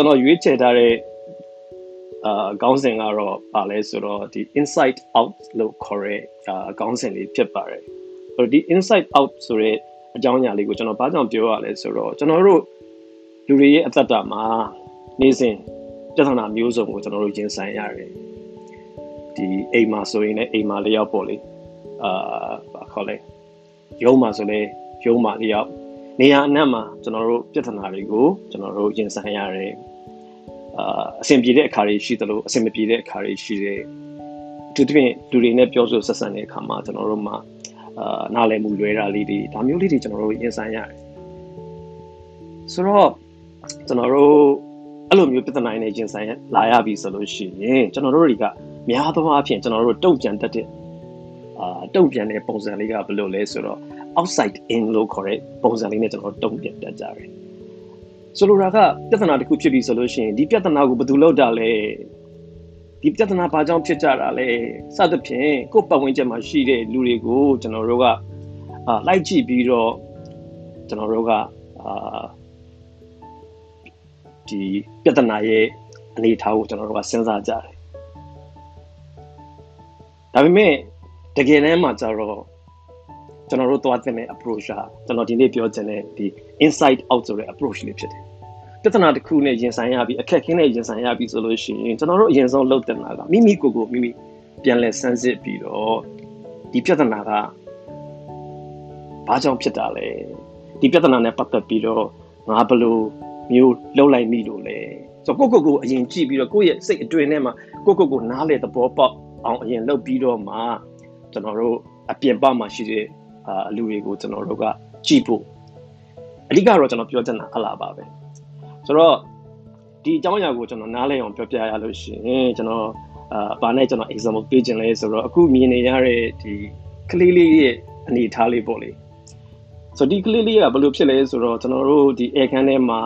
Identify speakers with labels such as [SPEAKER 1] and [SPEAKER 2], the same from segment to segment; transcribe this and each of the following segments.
[SPEAKER 1] ကျွန်တော်ရွေးချယ်ထားတဲ့အာခေါင်းစဉ်ကတော့ပါလဲဆိုတော့ဒီ inside out လို့ခေါ်တဲ့အာခေါင်းစဉ်လေးဖြစ်ပါတယ်။ဆိုတော့ဒီ inside out ဆိုတဲ့အကြောင်းအရာလေးကိုကျွန်တော်ဘာကြောင့်ပြောရလဲဆိုတော့ကျွန်တော်တို့လူတွေရဲ့အသက်တာမှာနေ့စဉ်ပြဿနာမျိုးစုံကိုကျွန်တော်တို့ရင်ဆိုင်ရတယ်။ဒီအိမ်မှာဆိုရင်လည်းအိမ်မှာလျောက်ပေါ့လေ။အာဘာခေါ်လဲ။ရုံးမှာဆိုလည်းရုံးမှာလျောက်နေရာအနှံ့မှာကျွန်တော်တို့ပြဿနာတွေကိုကျွန်တော်တို့ရင်ဆိုင်ရတယ်။ အာအဆင်ပြေတဲ့အခါတွေရှိသလိုအဆင်မပြေတဲ့အခါတွေရှိတယ်အထူးသဖြင့်လူတွေနဲ့ပြောဆိုဆက်ဆံတဲ့အခါမှာကျွန်တော်တို့မှာအာနားလည်မှုလွဲတာလေးတွေဒါမျိုးလေးတွေကျွန်တော်တို့ရင်ဆိုင်ရတယ်ဆိုတော့ကျွန်တော်တို့အဲ့လိုမျိုးပြဿနာတွေရင်ဆိုင်လာရပြီဆိုလို့ရှိရင်ကျွန်တော်တို့တွေကများသောအားဖြင့်ကျွန်တော်တို့တုံ့ပြန်တတ်တဲ့အာတုံ့ပြန်တဲ့ပုံစံလေးကဘယ်လိုလဲဆိုတော့ outside in လို့ခေါ်တဲ့ပုံစံလေးနဲ့ကျွန်တော်တို့တုံ့ပြန်တတ်ကြတယ် ဆိုလိုတာကပြဿနာတစ်ခုဖြစ်ပြီဆိုလို့ရှိရင်ဒီပြဿနာကိုဘယ်သူလောက်တာလဲဒီပြဿနာဘာကြောင့်ဖြစ်ကြတာလဲစသဖြင့်ကိုယ်ပတ်ဝန်းကျင်မှာရှိတဲ့လူတွေကိုကျွန်တော်တို့ကအာလိုက်ကြည့်ပြီးတော့ကျွန်တော်တို့ကအာဒီပြဿနာရဲ့အနေအထားကိုကျွန်တော်တို့ကစဉ်းစားကြတယ်ဒါပေမဲ့တကယ်တမ်းမှာကျတော့ကျွန်တော်တို့သွားတဲ့ approach ကကျွန်တော်ဒီနေ့ပြောချင်တဲ့ဒီ inside out ဆိုတဲ့ approach လေးဖြစ်တယ်ပြဿနာတစ်ခုနဲ့ရင်ဆိုင်ရပြီးအခက်ခဲနဲ့ရင်ဆိုင်ရပြီးဆိုလို့ရှိရင်ကျွန်တော်တို့အရင်ဆုံးလုပ်တင်တာကမိမိကိုယ်ကိုမိမိပြန်လဲစမ်းစစ်ပြီးတော့ဒီပြဿနာကဘာကြောင့်ဖြစ်တာလဲဒီပြဿနာနဲ့ပတ်သက်ပြီးတော့ငါဘယ်လိုမျိုးလှုပ်လိုက်မိလို့လဲဆိုတော့ကိုကိုကိုအရင်ကြည့်ပြီးတော့ကိုယ့်ရဲ့စိတ်အတွင်းထဲမှာကိုကိုကိုနားလေသဘောပေါက်အောင်အရင်လှုပ်ပြီးတော့မှကျွန်တော်တို့အပြင်ပမှာရှိတဲ့အာလူတွေကိုကျွန်တော်တို့ကကြည့်ဖို့ အဓိကတော့ကျွန်တော်ပြောချင်တာအလားပါပဲဆိုတော့ဒီအကြောင်းအရာကိုကျွန်တော်နားလည်အောင်ပြောပြရလို့ရှိရင်ကျွန်တော်အာဘာနဲ့ကျွန်တော် example ပေးခြင်းလဲဆိုတော့အခုမြင်နေရတဲ့ဒီကလေးလေးရဲ့အနေအထားလေးပေါ့လေဆိုတော့ဒီကလေးလေးကဘယ်လိုဖြစ်လဲဆိုတော့ကျွန်တော်တို့ဒီ air can ထဲမှာ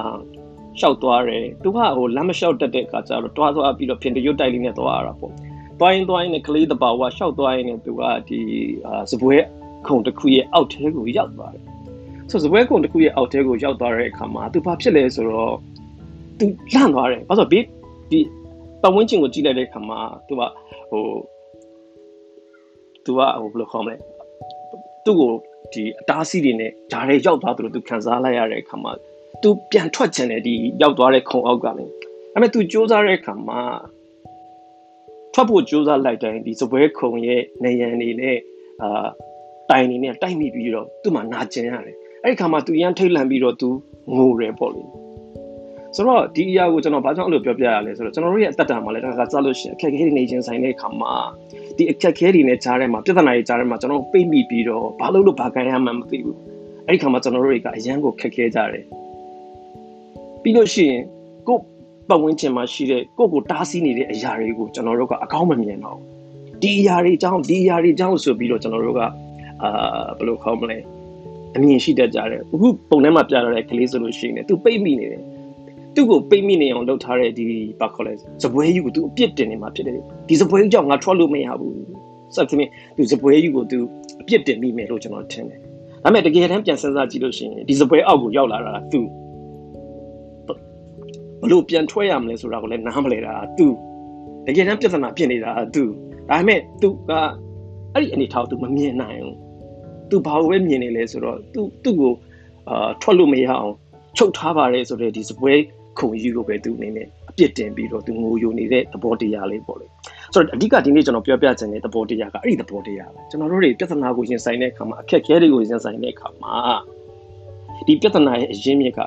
[SPEAKER 1] ရှောက်သွားတယ်သူကဟိုလမ်းမလျှောက်တတ်တဲ့အခါကျတော့တွားသွားပြီးတော့ဖင်တရွတ်တိုက်လေးနဲ့သွားရတာပေါ့တွိုင်းတွိုင်းနဲ့ကလေးတပါဝါရှောက်သွားရင်သူကဒီအာစပွဲခုံတစ်ခုရဲ့အောက်ထဲကိုရောက်သွားတယ် ဆိုစပွဲခုံတစ်ခုရဲ့အောက်ထဲကိုရောက်သွားတဲ့အခါမှာသူဘာဖြစ်လဲဆိုတော့သူလန့်သွားတယ်ဘာလို့ဘေးဒီပတ်ဝန်းကျင်ကိုကြည့်လိုက်တဲ့အခါမှာသူကဟိုသူကဟိုဘယ်လိုခေါ်မလဲသူ့ကိုဒီအတားဆီးတွေနဲ့ဂျားရဲရောက်သွားသလိုသူခံစားလိုက်ရတဲ့အခါမှာသူပြန်ထွက်ချင်တယ်ဒီရောက်သွားတဲ့ခုံအောက်ကလည်းအဲ့မဲ့သူစူးစမ်းတဲ့အခါမှာထွက်ဖို့စူးစမ်းလိုက်တိုင်းဒီစပွဲခုံရဲ့နေရန်နေနဲ့အာတိုင်နေနဲ့တိုက်မိပြီးတော့သူ့မှာနာကျင်ရတယ် အဲ့ဒီခါမှာသူရန်ထိတ်လန့်ပြီးတော့သူငိုတယ်ပေါ့လေဆိုတော့ဒီအရာကိုကျွန်တော်ဘာကြောင့်အဲ့လိုပြောပြရလဲဆိုတော့ကျွန်တော်တို့ရဲ့အသက်တာမှာလည်းတခါစလို့ရှိရင်အခက်အခဲတွေနေချင်းဆိုင်တဲ့အခါမှာဒီအခက်အခဲတွေနဲ့ကြားထဲမှာပြဿနာတွေကြားထဲမှာကျွန်တော်ပိတ်မိပြီးတော့ဘာလို့လို့ဘာခံရမှန်းမသိဘူးအဲ့ဒီခါမှာကျွန်တော်တို့တွေကအရန်ကိုခက်ခဲကြတယ်ပြီးလို့ရှိရင်ကိုပတ်ဝန်းကျင်မှာရှိတဲ့ကိုကိုတားဆီးနေတဲ့အရာတွေကိုကျွန်တော်တို့ကအကောင်းမမြင်တော့ဒီအရာတွေအကြောင်းဒီအရာတွေအကြောင်းဆိုပြီးတော့ကျွန်တော်တို့ကအာဘယ်လိုခေါ်မလဲ အမြင်ရှိတတ်ကြတယ်အခုပုံထဲမှာပြရတဲ့ကလေးဆိုလို့ရှိရင်သူပိတ်မိနေတယ်သူ့ကိုပိတ်မိနေအောင်လုပ်ထားတဲ့ဒီဘာခေါ်လဲစပွဲယူကိုသူအပြစ်တင်နေမှာဖြစ်တယ်ဒီစပွဲယူကြောင့်ငါထွက်လို့မရဘူးစသဖြင့်သူစပွဲယူကိုသူအပြစ်တင်မိမယ်လို့ကျွန်တော်ထင်တယ်ဒါပေမဲ့တကယ်တမ်းပြန်စဉ်းစားကြည့်လို့ရှိရင်ဒီစပွဲအောက်ကိုရောက်လာတာသူဘလို့ပြန်ထွက်ရမလဲဆိုတာကိုလည်းနားမလဲတာသူတကယ်တမ်းပြဿနာဖြစ်နေတာသူဒါပေမဲ့သူကအဲ့ဒီအနေထားကိုသူမမြင်နိုင်ဘူး သူဘာလို့ပဲမြင်နေလဲဆိုတော့သူသူ့ကိုအာထွက်လို့မရအောင်ချုပ်ထားပါတယ်ဆိုတော့ဒီစပွဲခုံယူကိုပဲသူအနေနဲ့အပြစ်တင်ပြီးတော့သူငိုယိုနေတဲ့သဘောတရားလေးပေါ့လေဆိုတော့အဓိကဒီနေ့ကျွန်တော်ပြောပြချင်တဲ့သဘောတရားကအဲ့ဒီသဘောတရားပဲကျွန်တော်တို့တွေပြဿနာကိုရင်ဆိုင်တဲ့အခါမှာအခက်အခဲတွေကိုရင်ဆိုင်တဲ့အခါမှာဒီပြဿနာရဲ့အရင်းမြစ်က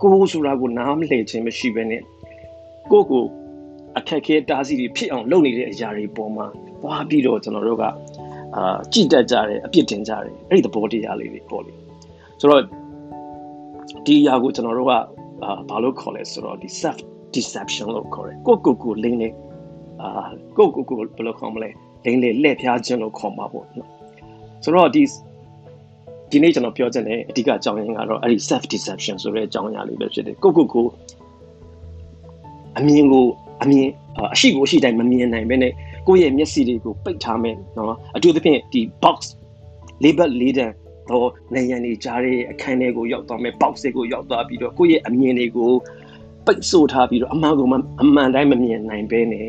[SPEAKER 1] ကိုယ်ဆိုတာကိုနားမလည်ခြင်းမရှိဘဲနဲ့ကိုယ့်ကိုအခက်အခဲတားဆီးတွေဖြစ်အောင်လုပ်နေတဲ့အရာတွေပေါ်မှာသွားပြီးတော့ကျွန်တော်တို့က အာကြည်တက်ကြတယ်အပြစ်တင်ကြတယ်အဲ့ဒီသဘောတရားလေးတွေပေါ့လေဆိုတော့ဒီအရာကိုကျွန်တော်တို့ကအာဘာလို့ခေါ်လဲဆိုတော့ဒီ self deception လို့ခေါ်တယ်ကိုကိုကိုလိမ့်နေအာကိုကိုကိုဘယ်လိုခေါ်မလဲလိမ့်လေလက်ဖြားခြင်းလို့ခေါ်မှာပေါ့နော်ဆိုတော့ဒီဒီနေ့ကျွန်တော်ပြောချင်တဲ့အဓိကအကြောင်းရင်းကတော့အဲ့ဒီ self deception ဆိုတဲ့အကြောင်းအရာလေးပဲဖြစ်တယ်ကိုကိုကိုအမြင်ကိုအမြင်အရှိကိုအရှိတိုင်းမမြင်နိုင်ဘဲနဲ့ ကိုယ့်ရဲ့မျက်စိတွေကိုပိတ်ထားမယ်နော်အထူးသဖြင့်ဒီ box label လေးတန်းတော့နေရန်နေကြားတဲ့အခန်းထဲကိုရောက်သွားမယ် box တွေကိုရောက်သွားပြီးတော့ကိုယ့်ရဲ့အမြင်တွေကိုပိတ်ဆို့ထားပြီးတော့အမှန်ကိုအမှန်တိုင်းမမြင်နိုင်ပဲနဲ့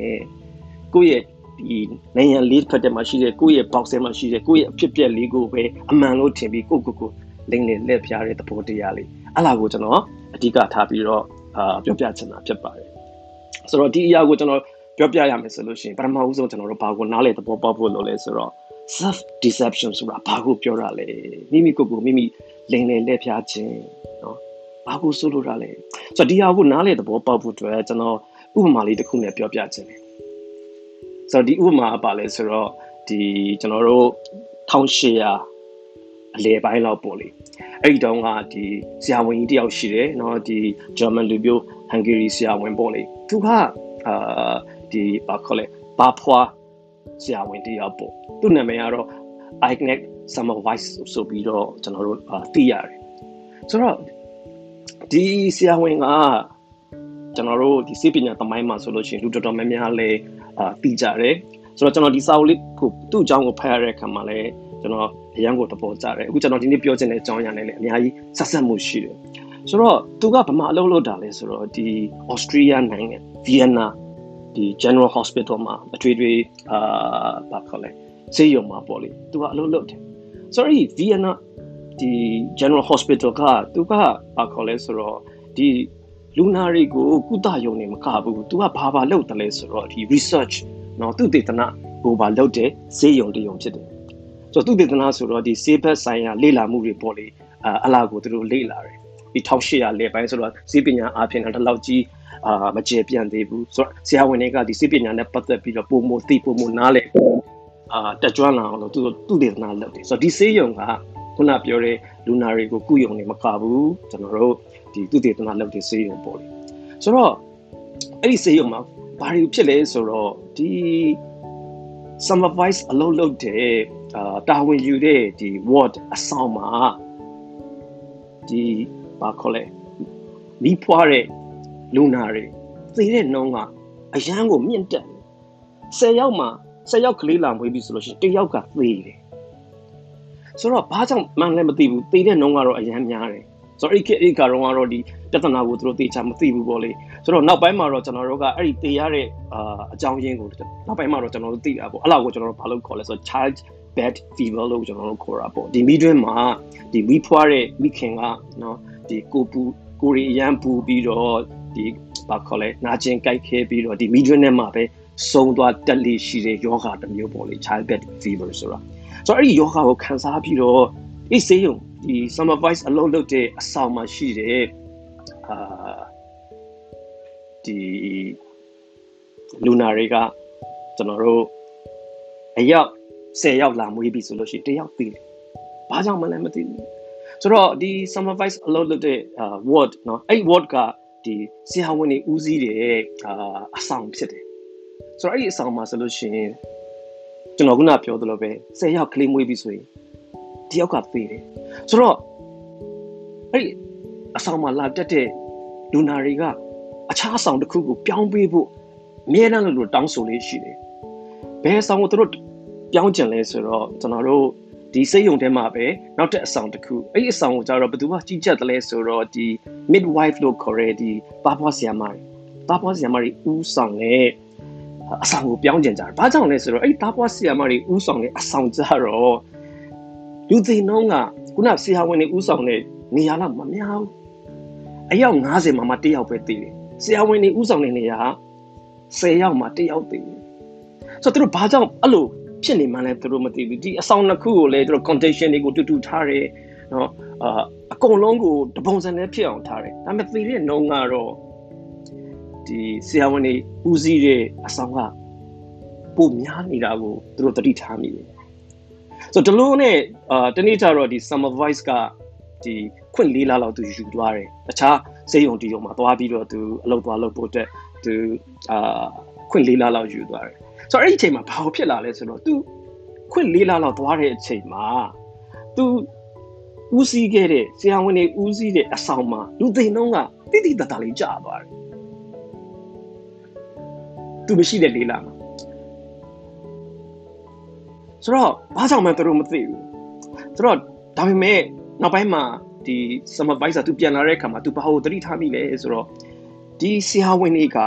[SPEAKER 1] ကိုယ့်ရဲ့ဒီနိုင်ငံလေးဖက်တဲ့မှာရှိတဲ့ကိုယ့်ရဲ့ box ထဲမှာရှိတဲ့ကိုယ့်ရဲ့အဖြစ်ပြက်လေးကိုပဲအမှန်လို့ထင်ပြီးကိုယ့်ကိုယ်ကိုလိမ့်နေလက်ပြတဲ့သဘောတရားလေးအဲ့လာကိုကျွန်တော်အဓိကထားပြီးတော့အာပြောပြချင်တာဖြစ်ပါတယ်ဆိုတော့ဒီအရာကိုကျွန်တော် ပြောပြရမယ်ဆိုလို့ရှိရင်ပထမဦးဆုံးကျွန်တော်တို့ဘာကိုနားလေသဘောပေါက်ဖို့လိုလဲဆိုတော့ self deception ဆိုတာဘာကိုပြောတာလဲမိမိကိုယ်ကိုမိမိလိမ်လည်လက်ပြခြင်းเนาะဘာကိုဆိုလိုတာလဲဆိုတော့ဒီဟာကိုနားလေသဘောပေါက်ဖို့အတွက်ကျွန်တော်ဥပမာလေးတစ်ခုနဲ့ပြောပြခြင်းတယ်ဆိုတော့ဒီဥပမာကပါလဲဆိုတော့ဒီကျွန်တော်တို့1800အလဲပိုင်းလောက်ပေါ့လေအဲ့ဒီတုန်းကဒီဆရာဝန်ကြီးတယောက်ရှိတယ်เนาะဒီ German လူမျိုး Hungary ဆရာဝန်ပေါ့လေသူကအာ ဒီဘာခေါ်လဲဘာဖွာဆရာဝန်တယောက်ပေါ့သူ့နာမည်ကတော့ Ignac Summer Vice ဆိုပြီးတော့ကျွန်တော်တို့သိရတယ်ဆိုတော့ဒီဆရာဝန်ကကျွန်တော်တို့ဒီစေပညာသမိုင်းမှာဆိုလို့ရှိရင်လူတော်တော်များများလဲအာသိကြတယ်ဆိုတော့ကျွန်တော်ဒီစာအုပ်လေးကိုသူ့အကြောင်းကိုဖတ်ရတဲ့အခါမှာလဲကျွန်တော်အရန်ကိုသဘောကျတယ်အခုကျွန်တော်ဒီနေ့ပြောချင်တဲ့အကြောင်းအရာနဲ့လည်းအများကြီးဆက်ဆက်မှုရှိတယ်ဆိုတော့သူကဗမာအလုပ်လုပ်တာလဲဆိုတော့ဒီ Austria နိုင်ငံ Vienna ဒီ General Hospital မှာအထွေထွေအာဘာခေါ်လဲဆေးရုံမှာပေါ့လေသူကအလုပ်လုပ်တယ်ဆိုတော့ဒီ Vienna ဒီ General Hospital ကသူကဘာခေါ်လဲဆိုတော့ဒီလူနာတွေကိုကုသရုံနဲ့မကဘူးသူကဘာဘာလုပ်တယ်လဲဆိုတော့ဒီ research เนาะသူတေသနာကိုဘာလုပ်တယ်ဆေးရုံတရုံဖြစ်တယ်ဆိုတော့သူတေသနာဆိုတော့ဒီဆေးဘက်ဆိုင်ရာလေ့လာမှုတွေပေါ့လေအလားကိုသူတို့လေ့လာတယ်ဒီ1800လေပိုင်းဆိုတော့ဆေးပညာအားဖြင့်တော့ဒီလောက်ကြီး အာမကျေပြန့်သေးဘူးဆိုတော့ဆရာဝန်တွေကဒီဆေးပညာနဲ့ပတ်သက်ပြီးတော့ပုံမသိပုံမနားလေအာတက်ကြွလာအောင်လို့သူသူတေသနာလုပ်တယ်ဆိုတော့ဒီဆေးရုံကခုနပြောတဲ့လူနာတွေကိုကုယုံနေမကဘူးကျွန်တော်တို့ဒီသူတေသနာလုပ်တဲ့ဆေးရုံပေါ့လေဆိုတော့အဲ့ဒီဆေးရုံမှာဘာတွေဖြစ်လဲဆိုတော့ဒီ supervise အလုပ်လုပ်တဲ့အာတာဝန်ယူတဲ့ဒီ ward အဆောင်မှာဒီဘာခေါ်လဲမိဖွားတဲ့ လူနာတွေသေတဲ့နှုံးကအရန်ကိုမြင့်တက်10ယောက်မှာ10ယောက်ကလေးလာမွေးပြီဆိုလို့ရှိရင်တစ်ယောက်ကသေတယ်ဆိုတော့ဘာကြောင့်မှန်းလည်းမသိဘူးသေတဲ့နှုံးကတော့အရန်များတယ်ဆိုတော့အဲ့ဒီအဲ့ဒီကတော့ကတော့ဒီပြဿနာကိုသူတို့သေချာမသိဘူးပေါ့လေဆိုတော့နောက်ပိုင်းမှာတော့ကျွန်တော်တို့ကအဲ့ဒီသေရတဲ့အာအကြောင်းရင်းကိုနောက်ပိုင်းမှာတော့ကျွန်တော်တို့သိတာပေါ့အဲ့လောက်ကိုကျွန်တော်တို့ဘာလို့ခေါ်လဲဆိုတော့ child bed fever လို့ကျွန်တော်တို့ခေါ်တာပေါ့ဒီမိတွင်းမှာဒီမိဖွားတဲ့မိခင်ကနော်ဒီကိုပူကိုရီအရန်ပူပြီးတော့ ဒီဘာခေါ်လဲနာကျင်ကြိုက်ခဲပြီးတော့ဒီမိတွင်းထဲမှာပဲဆုံးသွားတက်လေရှိတဲ့ယောဂတစ်မျိုးပေါ့လေ child bed fever ဆိုတာဆိုတော့အဲ့ဒီယောဂကိုခံစားပြီးတော့အေးဆေးရုံဒီ summer vice အလုပ်လုပ်တဲ့အဆောင်မှာရှိတဲ့အာဒီလူနာတွေကကျွန်တော်တို့အယောက်10ယောက်လာမွေးပြီဆိုလို့ရှိရင်တယောက်သေးတယ်။ဘာကြောင့်မလဲမသိဘူး။ဆိုတော့ဒီ summer vice အလုပ်လုပ်တဲ့ ward เนาะအဲ့ ward က ဒီဆရာဝန်တွေဦးစီးတဲ့အာအဆောင်ဖြစ်တယ်။ဆိုတော့အဲ့ဒီအဆောင်မှာဆိုလို့ရှိရင်ကျွန်တော်ခုနပြောသလိုပဲ10ယောက်ကလေးမွေးပြီဆိုရင်တယောက်ကသေးတယ်ဆိုတော့အဲ့အဆောင်မှာလာတက်တဲ့လူနာတွေကအခြားဆောင်တစ်ခုကိုပြောင်းပေးဖို့အမြဲတမ်းလို့တောင်းဆိုလေးရှိတယ်ဘယ်ဆောင်ကိုသူတို့ပြောင်းကျင်လဲဆိုတော့ကျွန်တော်တို့ ဒီစိတ်ယုံထဲမှာပဲနောက်ထပ်အဆောင်တစ်ခုအဲ့ဒီအဆောင်ကိုကျတော့ဘယ်သူမှကြီးကြပ်တယ်လဲဆိုတော့ဒီ midwife လို့ခေါ်တဲ့ဒီပါပွားဆရာမတွေပါပွားဆရာမတွေဦးဆောင်တဲ့အဆောင်ကိုပြောင်းကျင်ကြတယ်။ဘာကြောင့်လဲဆိုတော့အဲ့ဒီတားပွားဆရာမတွေဦးဆောင်တဲ့အဆောင်ကြတော့လူသိနှုံးကခုနဆရာဝန်တွေဥဆောင်တဲ့နေရာတော့မများဘူးအယောက်90မှာမှတစ်ယောက်ပဲတည်တယ်ဆရာဝန်တွေဥဆောင်တဲ့နေရာ10ယောက်မှတစ်ယောက်တည်တယ်ဆိုတော့သူတို့ဘာကြောင့်အဲ့လို ဖြစ်နေမှန်းလဲသူတို့မသိဘူးဒီအဆောင်တစ်ခုကိုလည်းသူတို့ condition တွေကိုတူတူထားတယ်နော်အာအကုန်လုံးကိုတပုံစံနဲ့ဖြစ်အောင်ထားတယ်ဒါပေမဲ့သိတဲ့နှုံးကတော့ဒီဆရာဝန်တွေဦးစီးတဲ့အဆောင်ကပိုများနေတာကိုသူတို့တတိထားမိတယ်ဆိုတော့ဒီလိုနဲ့အာတနေ့ကျတော့ဒီ summer voice ကဒီခွင့်လေးလာလောက်သူယူသွားတယ်တခြားစေယုံတီယုံမှာသွားပြီးတော့သူအလုပ်သွားလုပ်ဖို့အတွက်သူအာခွင့်လေးလာလောက်ယူသွားတယ် ဆိုတော့အဲ့ဒီအချိန်မှာဘာလို့ဖြစ်လာလဲဆိုတော့သူခွင့်လေးလာလောက်သွားတဲ့အချိန်မှာသူဦးစီးခဲ့တဲ့ဆရာဝန်တွေဦးစီးတဲ့အဆောင်မှာလူသိန်းလုံးကတိတိတတ်တာလေးကြာသွားတယ်သူမရှိတဲ့လေးလာမှာဆိုတော့ဘာကြောင့်မှသူတို့မသိဘူးဆိုတော့ဒါပေမဲ့နောက်ပိုင်းမှာဒီ supervisor သူပြန်လာတဲ့အခါမှာသူဘာလို့သတိထားမိလဲဆိုတော့ဒီဆရာဝန်တွေက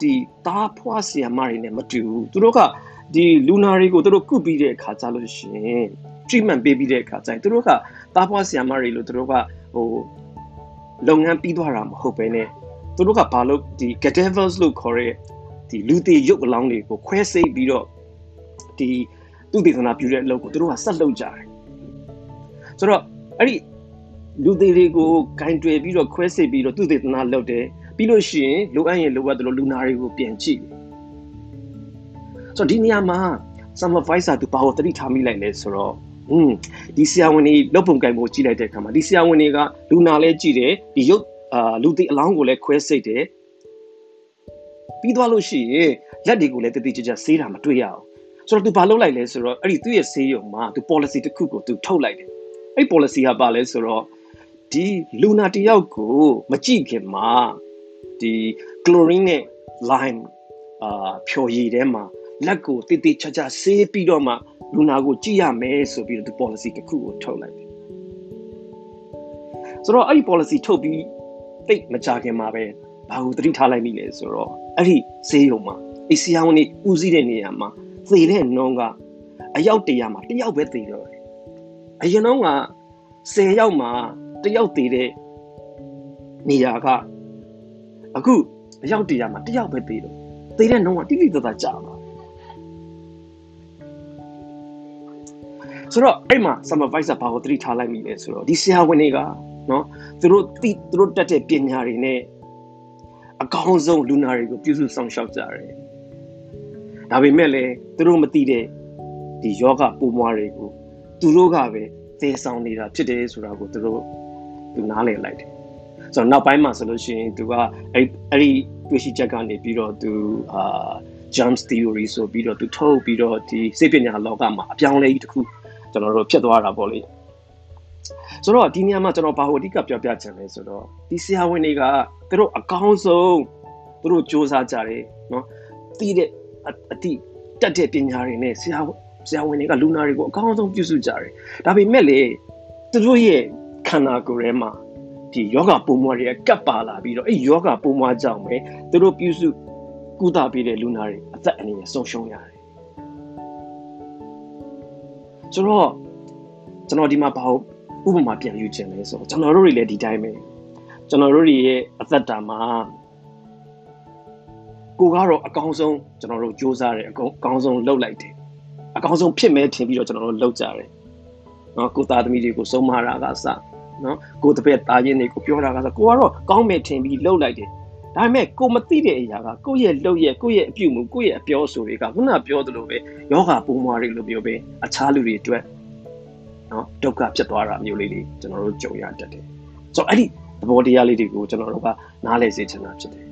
[SPEAKER 1] ဒီသားဖွားဆရာမတွေနဲ့မတူဘူးသူတို့ကဒီလူနာတွေကိုသူတို့ကုပြီးတဲ့အခါကျလို့ရှိရင် treatment ပေးပြီးတဲ့အခါကျရင်သူတို့ကသားဖွားဆရာမတွေလို့သူတို့ကဟိုလုပ်ငန်းပြီးသွားတာမဟုတ်ပဲねသူတို့ကဘာလို့ဒီ cadavers လို့ခေါ်တဲ့ဒီလူသေးရုပ်အလောင်းတွေကိုခွဲစိတ်ပြီးတော့ဒီသူတေသနာပြုတဲ့အလုပ်ကိုသူတို့ကဆက်လုပ်ကြတယ်ဆိုတော့အဲ့ဒီလူသေးတွေကိုဂိုင်းတွယ်ပြီးတော့ခွဲစိတ်ပြီးတော့သူတေသနာလုပ်တယ် ပြီးလို့ရှိရင်လိုအပ်ရင်လိုအပ်တယ်လို့လူနာတွေကိုပြန်ကြည့်ဆိုတော့ဒီနေရာမှာ summer visor သူဘာလို့တတိထားမိလိုက်လဲဆိုတော့อืมဒီဆရာဝန်တွေလုပ်ပုံကင်ပုံကြည့်လိုက်တဲ့အခါမှာဒီဆရာဝန်တွေကလူနာလဲကြည့်တယ်ဒီရုပ်အာလူတီအလောင်းကိုလည်းခွဲစိတ်တယ်ပြီးသွားလို့ရှိရင်လက်တွေကိုလည်းတတိကျကျဆေးတာမတွေ့ရအောင်ဆိုတော့သူဘာလုပ်လိုက်လဲဆိုတော့အဲ့ဒီသူ့ရဲ့ဆေးရုံမှာသူ policy တစ်ခုကိုသူထုတ်လိုက်တယ်အဲ့ policy ကဘာလဲဆိုတော့ဒီလူနာတယောက်ကိုမကြည့်ခင်မှာ ဒီ chlorine နဲ့ lime အာဖြော်ရည်ထဲမှာလက်ကိုတိတိကျကျဆေးပြီးတော့မှလူနာကိုကြည့်ရမယ်ဆိုပြီးတော့ဒီ policy တစ်ခုကိုထုတ်လိုက်တယ်ဆိုတော့အဲ့ဒီ policy ထုတ်ပြီးတိတ်မကြခင်မှာပဲဘာလို့သတိထားလိုက်မိလဲဆိုတော့အဲ့ဒီဈေးရုံမှာအစီအဝန်းကြီးဦးစီးတဲ့နေရာမှာသေတဲ့နှုံးကအယောက်တရာမှာတယောက်ပဲသေတော့တယ်အရင်တော့က10ယောက်မှာတယောက်သေတဲ့နေရာက အခုအယောက်တရာမှာတယောက်ပဲသေတော့သေတဲ့နှုံးကတိတိကျကျကြာမှာဆိုတော့အဲ့မှာ supervisor ဘာကိုသတိထားလိုက်မိလဲဆိုတော့ဒီဆရာဝန်တွေကနော်သူတို့သူတို့တက်တဲ့ပညာတွေနဲ့အကောင်းဆုံးလူနာတွေကိုပြုစုဆောင်ရှောက်ကြတယ်ဒါပေမဲ့လည်းသူတို့မသိတဲ့ဒီယောဂပုံမွားတွေကိုသူတို့ကပဲသေဆောင်နေတာဖြစ်တယ်ဆိုတာကိုသူတို့သူနားလည်လိုက်တယ် ဆိုတော့နောက်ပိုင်းမှာဆိုလို့ရှိရင်သူကအဲ့အဲ့ဒီတွေ့ရှိချက်ကနေပြီးတော့သူအာ jumps theory ဆိုပြီးတော့သူထုတ်ပြီးတော့ဒီစိတ်ပညာလောကမှာအပြောင်းလဲကြီးတစ်ခုကျွန်တော်တို့ဖြစ်သွားတာပေါ့လေဆိုတော့ဒီနေရာမှာကျွန်တော်ဘာလို့အဓိကပြောပြချင်လဲဆိုတော့ဒီဆရာဝန်တွေကသူတို့အကောင်းဆုံးသူတို့စ조사ကြတယ်နော်သိတဲ့အတိတက်တဲ့ပညာတွေနဲ့ဆရာဆရာဝန်တွေကလူနာတွေကိုအကောင်းဆုံးပြုစုကြတယ်ဒါပေမဲ့လေသူတို့ရဲ့ခန္ဓာကိုယ်ထဲမှာ ဒီယောဂပုံမွားတွေကကပ်ပါလာပြီးတော့အဲ့ယောဂပုံမွားကြောင့်ပဲသူတို့ပြုစုကုသပေးတဲ့လူနာတွေအသက်အန္တရာယ်ဆုံးရှုံးရတယ်ဆိုတော့ကျွန်တော်ဒီမှာဘာဥပမာပြန်ယူခြင်းလဲဆိုတော့ကျွန်တော်တို့တွေလည်းဒီတိုင်းပဲကျွန်တော်တို့တွေရဲ့အသက်တာမှာကိုကတော့အကောင်းဆုံးကျွန်တော်တို့စူးစမ်းတယ်အကောင်းဆုံးလုပ်လိုက်တယ်အကောင်းဆုံးဖြစ်မဲ့ထင်ပြီးတော့ကျွန်တော်တို့လုပ်ကြတယ်နော်ကိုသားသမီးတွေကိုဆုံးမတာကစ နော်ကိုတပည့်သားချင်းတွေကိုပြောတာကစကိုကတော့ကောင်းမဲ့ထင်ပြီးလုပ်လိုက်တယ်ဒါပေမဲ့ကိုမသိတဲ့အရာကကိုယ့်ရဲ့လုပ်ရဲ့ကိုယ့်ရဲ့အပြုမှုကိုယ့်ရဲ့အပြောဆိုတွေကခုနပြောသလိုပဲယောဂပုံမွားတွေလိုမျိုးပဲအခြားလူတွေအတွက်နော်ဒုက္ခဖြစ်သွားတာမျိုးလေးတွေကျွန်တော်တို့ကြုံရတတ်တယ်ဆိုတော့အဲ့ဒီသဘောတရားလေးတွေကိုကျွန်တော်တို့ကနားလည်စေချင်တာဖြစ်တယ်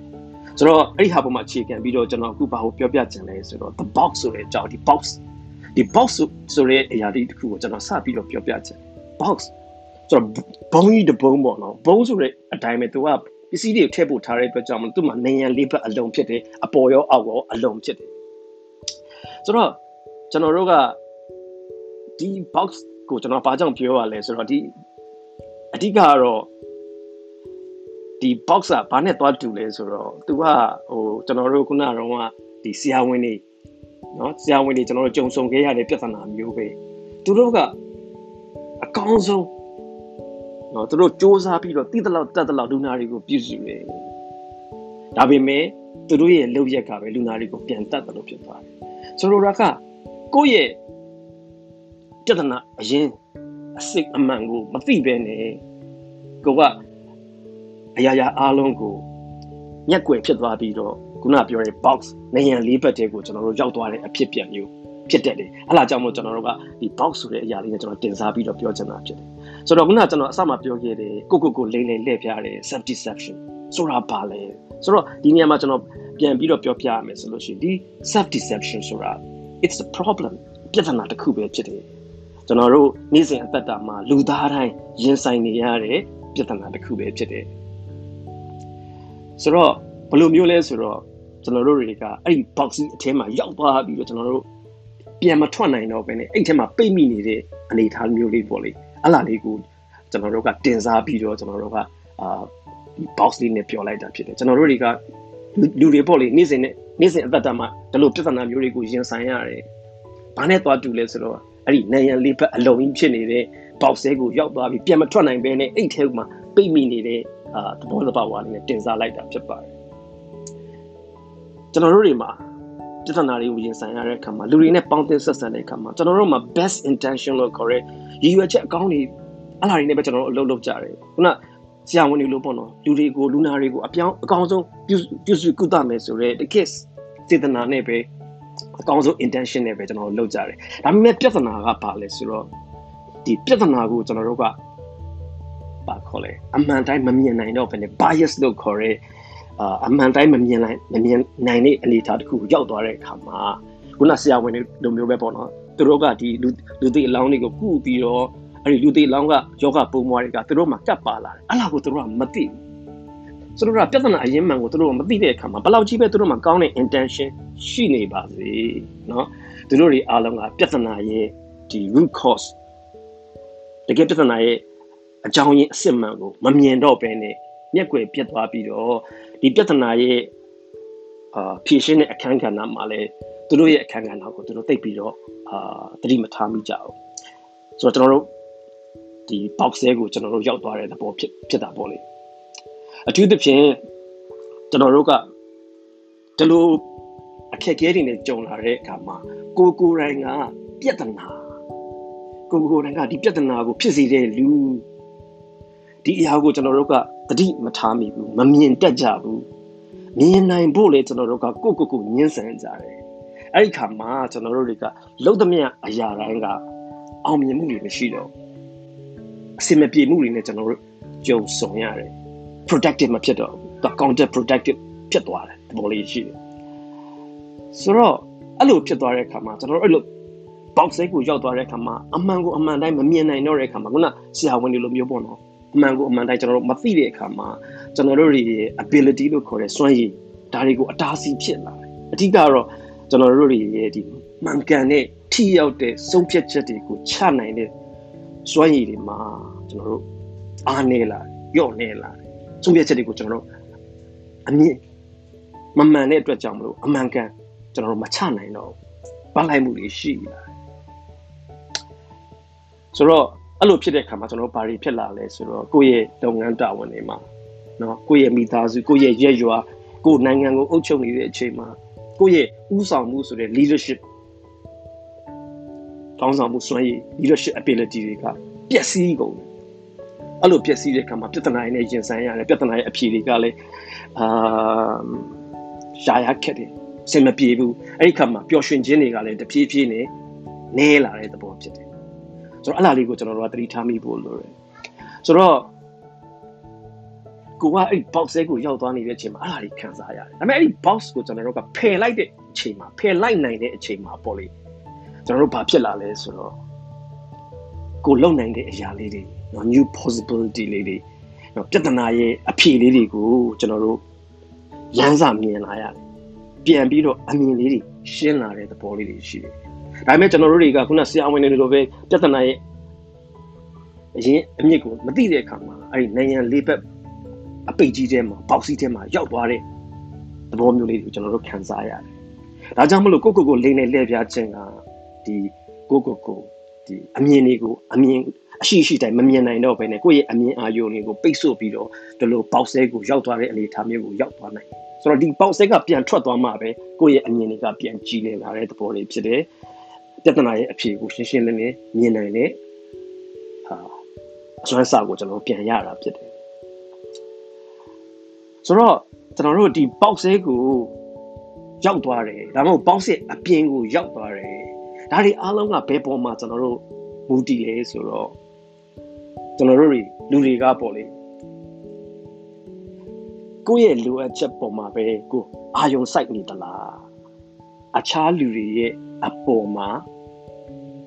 [SPEAKER 1] ဆိုတော့အဲ့ဒီဟာပေါ်မှာအခြေခံပြီးတော့ကျွန်တော်အခုဘာကိုပြောပြချင်လဲဆိုတော့ the box ဆိုတဲ့အကြောင်းဒီ box ဒီ box ဆိုတဲ့အရာလေးတစ်ခုကိုကျွန်တော်စပြီးတော့ပြောပြချင် box ဆိုတော့ဘုံကြီးတဘုံပေါ့နော်ဘုံဆိုတဲ့အတိုင်းပဲသူကပစ္စည်းတွေထည့်ဖို့ထားတဲ့အတွက်ကြောင့်သူ့မှာနေရန်လေးဘက်အလုံးဖြစ်တယ်အပေါ်ရောအောက်ရောအလုံးဖြစ်တယ်ဆိုတော့ကျွန်တော်တို့ကဒီ box ကိုကျွန်တော်ဘာကြောင့်ပြောရလဲဆိုတော့ဒီအဓိကကတော့ဒီ box ကဘာနဲ့သွားတူလဲဆိုတော့သူကဟိုကျွန်တော်တို့ခုနကတော့ဒီဆရာဝန်တွေเนาะဆရာဝန်တွေကျွန်တော်တို့ကြုံဆုံခဲ့ရတဲ့ပြဿနာမျိုးပဲသူတို့ကအကောင်းဆုံး နော်သူတို့စ조사ပြီးတော့တိတလောက်တက်တလောက်လူနာတွေကိုပြည့်စုံတယ်ဒါပေမဲ့သူတို့ရဲ့လုပ်ရက်ကပဲလူနာတွေကိုပြန်တက်တယ်လို့ဖြစ်သွားတယ်ဆိုလိုတာကကိုယ့်ရဲ့တဒနာအရင်အစစ်အမှန်ကိုမသိပဲနဲ့ကိုကအရာရာအားလုံးကိုညက်ွယ်ဖြစ်သွားပြီးတော့ခုနပြောတဲ့ box နေရန်လေးဘက်တဲကိုကျွန်တော်တို့ရောက်သွားတဲ့အဖြစ်ပြန်မျိုး ဖြစ်တတ်တယ်အဲ့ဒါကြောင့်မို့ကျွန်တော်တို့ကဒီ box ဆိုတဲ့အရာလေးနဲ့ကျွန်တော်တင်စားပြီးတော့ပြောချင်တာဖြစ်တယ်ဆိုတော့ခုနကကျွန်တော်အစမှပြောခဲ့တယ်ကိုကိုကိုလိမ့်လိမ့်လှည့်ပြတယ် self deception ဆိုတာဘာလဲဆိုတော့ဒီနေရာမှာကျွန်တော်ပြန်ပြီးတော့ပြောပြရမယ်ဆိုလို့ရှိရင်ဒီ self deception ဆိုတာ it's a problem ပြဿနာတစ်ခုပဲဖြစ်တယ်ကျွန်တော်တို့နေ့စဉ်အသက်တာမှာလူသားတိုင်းရင်ဆိုင်နေရတဲ့ပြဿနာတစ်ခုပဲဖြစ်တယ်ဆိုတော့ဘယ်လိုမျိုးလဲဆိုတော့ကျွန်တော်တို့တွေကအဲ့ဒီ box အထဲမှာရောက်သွားပြီးတော့ကျွန်တော်တို့ ပြန်မထွက်နိုင်တော့ဘဲနဲ့အဲ့ထဲမှာပိတ်မိနေတဲ့အနေအထားမျိုးလေးပေါ့လေအဲ့လားလေးကိုကျွန်တော်တို့ကတင်စားပြီးတော့ကျွန်တော်တို့ကအာ box လေးနဲ့ပြောလိုက်တာဖြစ်တယ်ကျွန်တော်တို့တွေကလူတွေပေါ့လေနေ့စဉ်နဲ့နေ့စဉ်အသက်တာမှာဒီလိုပြဿနာမျိုးတွေကိုရင်ဆိုင်ရတယ်ဘာနဲ့သွားတူလဲဆိုတော့အဲ့ဒီနိုင်ရန်လေးဖက်အလုံးကြီးဖြစ်နေတဲ့ box လေးကိုရောက်သွားပြီးပြန်မထွက်နိုင်ဘဲနဲ့အိတ်ထဲမှာပိတ်မိနေတဲ့အာသဘောတဘာဝလေးနဲ့တင်စားလိုက်တာဖြစ်ပါတယ်ကျွန်တော်တို့တွေမှာ ပြဿနာတွေကိုရင်ဆိုင်ရတဲ့အခါမှာလူတွေနဲ့ပေါင်းသင်းဆက်ဆံတဲ့အခါမှာကျွန်တော်တို့မှာ best intention လို့ခေါ်တဲ့ရည်ရွယ်ချက်အကောင်းတွေအလားတွေနဲ့ပဲကျွန်တော်တို့အလုပ်လုပ်ကြတယ်ခုနဆရာဝန်တွေလို့ပေါ့နော်လူတွေကိုလူနာတွေကိုအပြောင်းအကောင်းဆုံးပြုပြုစုကုသမယ်ဆိုတော့ the kids စေတနာနဲ့ပဲအကောင်းဆုံး intention နဲ့ပဲကျွန်တော်တို့လုပ်ကြတယ်ဒါပေမဲ့ပြဿနာကဘာလဲဆိုတော့ဒီပြဿနာကိုကျွန်တော်တို့ကဘာခေါ်လဲအမှန်တိုင်းမမြင်နိုင်တော့ဘယ်နဲ့ bias လို့ခေါ်တဲ့ အာအမှန်တိုင်းမမြင်နိုင်မမြင်နိုင်တဲ့အနေအထားတစ်ခုရောက်သွားတဲ့အခါမှာခုနဆရာဝန်တွေလိုမျိုးပဲပေါ့နော်သူတို့ကဒီလူလူသိအလောင်းတွေကိုကုပြီးတော့အဲ့ဒီလူသိအလောင်းကယောဂပုံမွားတွေကသူတို့မှကပ်ပါလာတယ်အဲ့လားကိုသူတို့ကမသိဘူးဆိုတော့ပြဿနာအရင်မှန်ကိုသူတို့မသိတဲ့အခါမှာဘယ်လောက်ကြီးပဲသူတို့မှကောင်းတဲ့ intention ရှိနေပါစေเนาะသူတို့တွေအားလုံးကပြဿနာရဲ့ဒီ root cause တကယ်ပြဿနာရဲ့အကြောင်းရင်းအစစ်မှန်ကိုမမြင်တော့ဘဲနဲ့ မျက်ကွယ်ပြတ်သွားပြီးတော့ဒီပြဿနာရဲ့အာဖြည့်ရှင်းတဲ့အခန်းကဏ္ဍမှာလည်းသူတို့ရဲ့အခန်းကဏ္ဍကိုသူတို့သိပြီးတော့အာတတိမထားမိကြဘူးဆိုတော့ကျွန်တော်တို့ဒီ box လေးကိုကျွန်တော်တို့ရောက်သွားတဲ့သဘောဖြစ်ဖြစ်တာပေါ့လေအထူးသဖြင့်ကျွန်တော်တို့ကဒီလိုအခက်အခဲတွေနဲ့ကြုံလာတဲ့အခါမှာကိုကိုယ်တိုင်ကပြဿနာကိုကိုယ်တိုင်ကဒီပြဿနာကိုဖြစ်စေတဲ့လူဒီအရာကိုကျွန်တော်တို့က တတိမထားမိဘူးမမြင်တတ်ကြဘူးမြင်နိုင်ဖို့လေကျွန်တော်တို့ကကိုကိုကိုညှင်းဆန်ကြတယ်အဲ့ဒီခါမှာကျွန်တော်တို့တွေကလုံးသမျှအရာတိုင်းကအောင်မြင်မှုတွေမရှိတော့အစင်မပြေမှုတွေနဲ့ကျွန်တော်တို့ကြုံဆုံရတယ် productive မဖြစ်တော့ဘူး counter productive ဖြစ်သွားတယ်ဒီလိုလေးရှိတယ်ဆိုတော့အဲ့လိုဖြစ်သွားတဲ့အခါမှာကျွန်တော်တို့အဲ့လို box ကိုရောက်သွားတဲ့အခါမှာအမှန်ကိုအမှန်တိုင်းမမြင်နိုင်တော့တဲ့အခါမှာခုနဆရာဝန်တွေလိုမျိုးပေါ့နော် အမှန်ကိုအမှန်တိုင်းကျွန်တော်တို့မသိတဲ့အခါမှာကျွန်တော်တို့ရဲ့ ability လို့ခေါ်တဲ့စွမ်းရည်ဒါတွေကိုအတားဆီးဖြစ်လာတယ်အဓိကတော့ကျွန်တော်တို့ရဲ့ဒီမှန်ကန်တဲ့ထိရောက်တဲ့ဆုံးဖြတ်ချက်တွေကိုချနိုင်တဲ့စွမ်းရည်တွေမှာကျွန်တော်တို့အားနေလာရော့နေလာဆုံးဖြတ်ချက်တွေကိုကျွန်တော်တို့အမြင့်မမှန်တဲ့အတွက်ကြောင့်မလို့အမှန်ကန်ကျွန်တော်တို့မချနိုင်တော့ဘာလိုက်မှုတွေရှိလာဆိုတော့ အဲ့လိုဖြစ်တဲ့ခါမှာကျွန်တော်ဘာတွေဖြစ်လာလဲဆိုတော့ကိုယ့်ရဲ့လုပ်ငန်းတာဝန်တွေမှာနော်ကိုယ့်ရဲ့မိသားစုကိုယ့်ရဲ့ရက်ရွာကိုယ်နိုင်ငံကိုအုပ်ချုပ်နေတဲ့အချိန်မှာကိုယ့်ရဲ့ဥဆောင်မှုဆိုတဲ့ leadership ကောင်းဆောင်မှုစွမ်းရည် leadership ability တွေကပျက်စီးကုန်တယ်အဲ့လိုပျက်စီးတဲ့ခါမှာပြဿနာတွေနဲ့ရင်ဆိုင်ရတယ်ပြဿနာရဲ့အဖြေတွေကလည်းအာရှားရခက်တယ်စင်မပြေဘူးအဲ့ဒီခါမှာပျော်ရွှင်ခြင်းတွေကလည်းတဖြည်းဖြည်းနဲ့နဲလာတဲ့သဘောဖြစ်တယ် ဆိုတော့အဲ့လားလေးကိုကျွန်တော်တို့ကသတိထားမိဖို့လိုတယ်ဆိုတော့ကိုကအဲ့ box ကိုရောက်သွားနေတဲ့အချိန်မှာအဲ့လားလေးခံစားရတယ်ဒါပေမဲ့အဲ့ဒီ box ကိုကျွန်တော်တို့ကဖယ်လိုက်တဲ့အချိန်မှာဖယ်လိုက်နိုင်တဲ့အချိန်မှာပေါ့လေကျွန်တော်တို့ဘာဖြစ်လာလဲဆိုတော့ကိုလုံနိုင်တဲ့အရာလေးတွေနော် new possibility လေးတွေနော်ပြဿနာရဲ့အဖြေလေးတွေကိုကျွန်တော်တို့ရမ်းစာမြင်လာရတယ်ပြန်ပြီးတော့အမြင်လေးတွေရှင်းလာတဲ့သဘောလေးတွေရှိတယ် ဒါပေမဲ့ကျွန်တော်တို့တွေကခုနဆရာဝန်တွေလိုပဲပြဿနာရဲ့အရင်အမြင့်ကိုမသိတဲ့အခါမှာအဲ့ဒီနိုင်ငံလေးဘက်အပိတ်ကြီးထဲမှာပေါက်စီးထဲမှာရောက်သွားတဲ့သဘောမျိုးလေးကိုကျွန်တော်တို့ခံစားရတယ်။ဒါကြောင့်မလို့ကိုကိုကိုလိမ့်နေလှည့်ပြခြင်းကဒီကိုကိုကိုဒီအမြင်တွေကိုအမြင်အရှိရှိတိုင်းမမြင်နိုင်တော့ဘဲနဲ့ကိုယ့်ရဲ့အမြင်အာရုံတွေကိုပိတ်ဆို့ပြီးတော့ဒီလိုပေါက်ဆဲကိုရောက်သွားတဲ့အနေအထားမျိုးကိုရောက်သွားနိုင်။ဆိုတော့ဒီပေါက်ဆဲကပြန်ထွက်သွားမှပဲကိုယ့်ရဲ့အမြင်တွေကပြန်ကြည်လည်လာတဲ့သဘောလေးဖြစ်တယ်။ ပြဿနာရဲ့အဖြေကိုရှင်းရှင်းလင်းလင်းမြင်နိုင်တဲ့ဟာအစွမ်းစာကိုကျွန်တော်ပြန်ရတာဖြစ်တယ်ဆိုတော့ကျွန်တော်တို့ဒီ box လေးကိုရောက်သွားတယ်ဒါမှမဟုတ် box ရဲ့အပြင်ကိုရောက်သွားတယ်ဒါတွေအားလုံးကဘယ်ပေါ်မှာကျွန်တော်တို့မူတည်လဲဆိုတော့ကျွန်တော်တို့တွေလူတွေကပေါ့လေကိုယ့်ရဲ့လိုအပ်ချက်ပေါ်မှာပဲကိုအာယုံစိုက်နေသလားအခြားလူတွေရဲ့ အပေါ်မှာ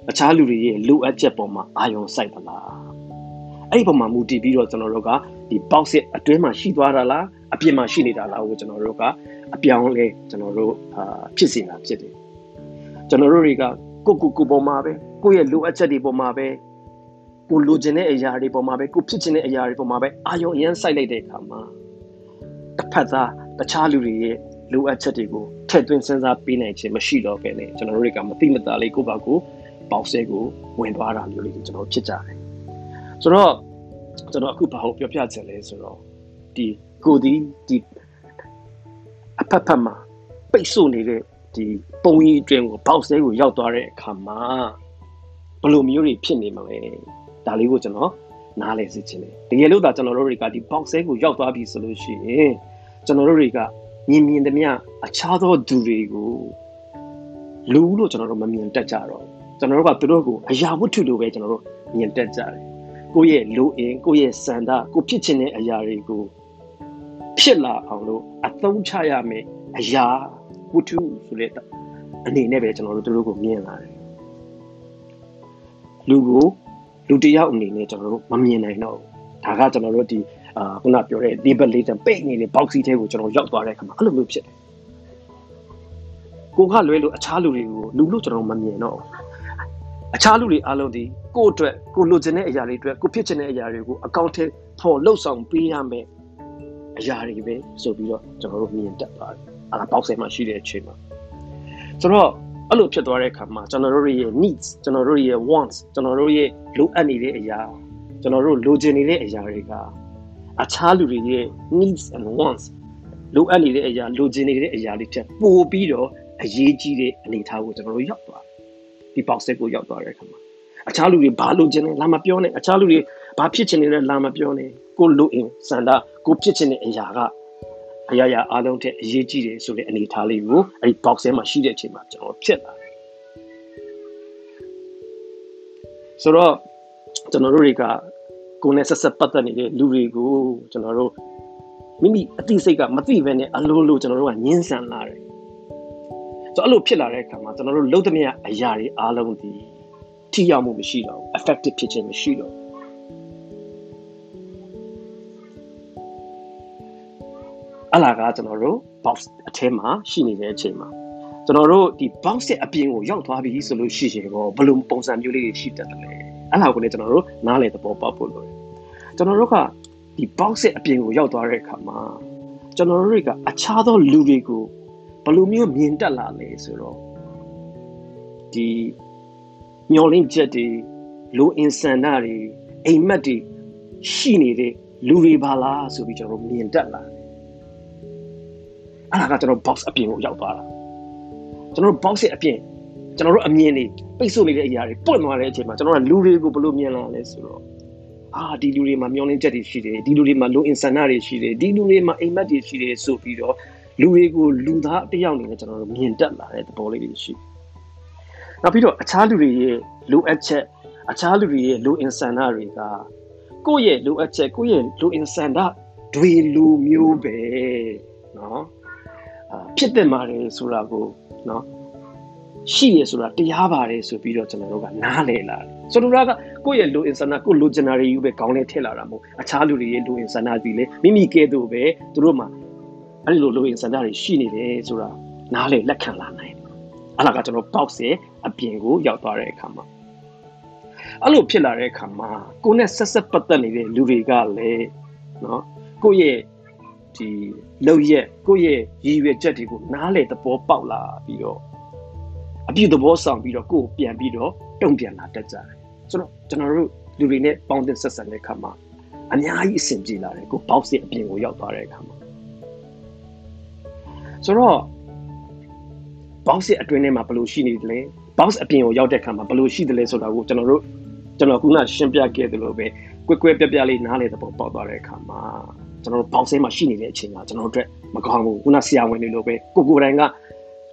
[SPEAKER 1] အခြားလူတွေရဲ့လိုအပ်ချက်ပေါ်မှာအာယုံစိုက်သလားအဲ့ဒီပုံမှာမူတည်ပြီးတော့ကျွန်တော်တို့ကဒီ box ရဲ့အတွင်းမှာရှိသွားတာလားအပြင်မှာရှိနေတာလားကိုကျွန်တော်တို့ကအပြောင်းလဲကျွန်တော်တို့အာဖြစ်စီတာဖြစ်တယ်ကျွန်တော်တို့တွေကကိုကိုကိုပေါ်မှာပဲကိုယ့်ရဲ့လိုအပ်ချက်တွေပေါ်မှာပဲကိုလိုချင်တဲ့အရာတွေပေါ်မှာပဲကိုဖြစ်ချင်တဲ့အရာတွေပေါ်မှာပဲအာယုံအရင်စိုက်လိုက်တဲ့အခါမှာတစ်ဖက်သားတခြားလူတွေရဲ့ လိုအပ်ချက်တွေကိုထည့်သွင်းစဉ်းစားပေးနိုင်ခြင်းမရှိတော့ဘဲနဲ့ကျွန်တော်တို့တွေကမသိမသာလေးကိုယ့်ဘာကိုပေါက်ဆဲကိုဝင်သွားတာမျိုးလေးကျွန်တော်ဖြစ်ကြတယ်ဆိုတော့ကျွန်တော်အခုဘာကိုပြောပြချင်လဲဆိုတော့ဒီကိုဒီဒီအဖက်ဖက်မှာပိတ်ဆို့နေတဲ့ဒီပုံကြီးအတွင်းကိုပေါက်ဆဲကိုရောက်သွားတဲ့အခါမှာဘယ်လိုမျိုးတွေဖြစ်နေမလဲဒါလေးကိုကျွန်တော်နားလည်စေချင်တယ်တကယ်လို့ဒါကျွန်တော်တို့တွေကဒီ box ဆဲကိုရောက်သွားပြီဆိုလို့ရှိရင်ကျွန်တော်တို့တွေက မြင်မြင်သမျှအခြားသောသူတွေကိုလူလို့ကျွန်တော်တို့မမြင်တတ်ကြတော့ကျွန်တော်တို့ကသူတို့ကိုအရာဝတ္ထုလိုပဲကျွန်တော်တို့မြင်တတ်ကြတယ်ကိုယ့်ရဲ့လူအင်ကိုယ့်ရဲ့စန္ဒကိုဖြစ်ချင်တဲ့အရာတွေကိုဖြစ်လာအောင်လို့အသုံးချရမယ်အရာဝတ္ထုဆိုတဲ့အနေနဲ့ပဲကျွန်တော်တို့သူတို့ကိုမြင်လာတယ်လူကိုလူတယောက်အနေနဲ့ကျွန်တော်တို့မမြင်နိုင်တော့ဘူးဒါကကျွန်တော်တို့ဒီ အာခုနပြောတဲ့ labelation ပိတ်နေတဲ့ box ထဲကိုကျွန်တော်ရောက်သွားတဲ့အခါမှာအဲ့လိုမျိုးဖြစ်တယ်ကိုကလွဲလို့အခြားလူတွေကိုလူလို့ကျွန်တော်မမြင်တော့အခြားလူတွေအားလုံးဒီကိုယ့်အတွက်ကိုလိုချင်တဲ့အရာတွေအတွက်ကိုဖြစ်ချင်တဲ့အရာတွေကိုအကောင့်ထဲပေါ်လှုပ်ဆောင်ပေးရမယ်အရာတွေပဲဆိုပြီးတော့ကျွန်တော်တို့မြင်တတ်ပါတယ်အဲ့ဒါ box ထဲမှာရှိတဲ့အချိန်မှာဆိုတော့အဲ့လိုဖြစ်သွားတဲ့အခါမှာကျွန်တော်တို့ရဲ့ needs ကျွန်တော်တို့ရဲ့ wants ကျွန်တော်တို့ရဲ့လိုအပ်နေတဲ့အရာကျွန်တော်တို့လိုချင်နေတဲ့အရာတွေက အခြားလူတွေရဲ့ needs and wants လိုအပ်နေတဲ့အရာလိုချင်နေတဲ့အရာတွေချက်ပို့ပြီးတော့အရေးကြီးတဲ့အနေအထားကိုကျွန်တော်တို့ရောက်သွားဒီ box ကိုရောက်သွားတဲ့အခါမှာအခြားလူတွေဘာလိုချင်လဲလာမပြောနဲ့အခြားလူတွေဘာဖြစ်ချင်နေလဲလာမပြောနဲ့ကိုလိုအင်စန္ဒကိုဖြစ်ချင်တဲ့အရာကအရာရာအားလုံးထက်အရေးကြီးတယ်ဆိုတဲ့အနေအထားလေးကိုအဲ့ဒီ box ထဲမှာရှိတဲ့အချိန်မှာကျွန်တော်ဖြစ်လာတယ်ဆိုတော့ကျွန်တော်တို့တွေက ကိုယ်နဲ့ဆက်ဆက်ပတ်သက်နေတဲ့လူတွေကိုကျွန်တော်တို့မိမိအသိစိတ်ကမသိဘဲနဲ့အလိုလိုကျွန်တော်တို့ကညှင်းဆန်လာတယ်ဆိုတော့အဲ့လိုဖြစ်လာတဲ့အခါမှာကျွန်တော်တို့လုံးသမျှအရာတွေအားလုံးဒီထိရောက်မှုမရှိတော့ဘူး effective ဖြစ်ခြင်းမရှိတော့အလားကကျွန်တော်တို့ box အထဲမှာရှိနေတဲ့အချိန်မှာကျွန်တော်တို့ဒီ box ရဲ့အပြင်ကိုရောက်သွားပြီဆိုလို့ရှိရင်တော့ဘယ်လိုပုံစံမျိုးလေးတွေရှိတတ်တယ်လဲ အဲ့ဒါကိုလည်းကျွန်တော်တို့နားလည်သဘောပေါက်ဖို့လိုတယ်ကျွန်တော်တို့ကဒီ box ရဲ့အပြင်ကိုရောက်သွားတဲ့အခါမှာကျွန်တော်တို့တွေကအခြားသောလူတွေကိုဘယ်လိုမျိုးမြင်တက်လာလဲဆိုတော့ဒီမျောလင်းချက်တွေလိုအင်ဆန္ဒတွေအိမ်မက်တွေရှိနေတဲ့လူတွေပါလားဆိုပြီးကျွန်တော်မြင်တက်လာတယ်အဲ့ဒါကကျွန်တော် box အပြင်ကိုရောက်သွားတာကျွန်တော် box ရဲ့အပြင် ကျွန်တော်တို့အမြင်တွေပိတ်ဆို့နေတဲ့အရာတွေပွင့်သွားတဲ့အချိန်မှာကျွန်တော်ကလူတွေကိုဘယ်လိုမြင်လာလဲဆိုတော့အာဒီလူတွေမှာမျောလင်းချက်တွေရှိတယ်ဒီလူတွေမှာလိုအင်ဆန္ဒတွေရှိတယ်ဒီလူတွေမှာအိမ်မက်တွေရှိတယ်ဆိုပြီးတော့လူတွေကိုလူသားတယောက်အနေနဲ့ကျွန်တော်တို့မြင်တက်လာတဲ့သဘောလေးတွေရှိနောက်ပြီးတော့အခြားလူတွေရဲ့လိုအပ်ချက်အခြားလူတွေရဲ့လိုအင်ဆန္ဒတွေကကိုယ့်ရဲ့လိုအပ်ချက်ကိုယ့်ရဲ့လိုအင်ဆန္ဒတွေလိုမျိုးပဲเนาะဖြစ်တဲ့မှာတယ်ဆိုတာကိုเนาะ ရှိရဆိုတာတရားပါတယ်ဆိုပြီးတော့ကျွန်တော်တို့ကနားလည်လာတယ်ဆိုတော့ကကိုယ့်ရဲ့လိုအင်ဆန္ဒကိုလိုချင်တာတွေယူပဲခေါင်းထဲထည့်လာတာမဟုတ်အခြားလူတွေရဲ့လိုအင်ဆန္ဒတွေလေမိမိကဲ့သို့ပဲသူတို့မှာအဲ့ဒီလိုလိုအင်ဆန္ဒတွေရှိနေတယ်ဆိုတာနားလည်လက်ခံလာနိုင်တယ်အဲ့ဒါကကျွန်တော် box ရဲ့အပြင်ကိုရောက်သွားတဲ့အခါမှာအဲ့လိုဖြစ်လာတဲ့အခါမှာကိုယ်နဲ့ဆက်ဆက်ပတ်သက်နေတဲ့လူတွေကလည်းနော်ကိုယ့်ရဲ့ဒီလောက်ရက်ကိုယ့်ရဲ့ရည်ရွယ်ချက်တွေကိုနားလည်သဘောပေါက်လာပြီးတော့ အပြုသဘောဆောင်ပြီးတော့ကိုယ်ပြန်ပြီးတော့တုံ့ပြန်လာတတ်ကြတယ်ဆိုတော့ကျွန်တော်တို့လူတွေနဲ့ပေါင်းတင်ဆက်ဆံတဲ့အခါမှာအများကြီးအဆင်ပြေလာတယ်ကိုဘောက်စ်ရဲ့အပြင်ကိုရောက်သွားတဲ့အခါမှာဆိုတော့ box ရဲ့အတွင်းထဲမှာဘယ်လိုရှိနေတယ်လဲ box အပြင်ကိုရောက်တဲ့အခါမှာဘယ်လိုရှိတယ်လဲဆိုတာကိုကျွန်တော်တို့ကျွန်တော်ခုနရှင်းပြခဲ့သလိုပဲကွက်ကွက်ပြပြလေးနားလေတဲ့ပုံပေါက်သွားတဲ့အခါမှာကျွန်တော်တို့ box ထဲမှာရှိနေတဲ့အချိန်ကကျွန်တော်တို့အတွက်မကောင်းဘူးခုနဆရာဝန်တွေလိုပဲကိုကိုတိုင်က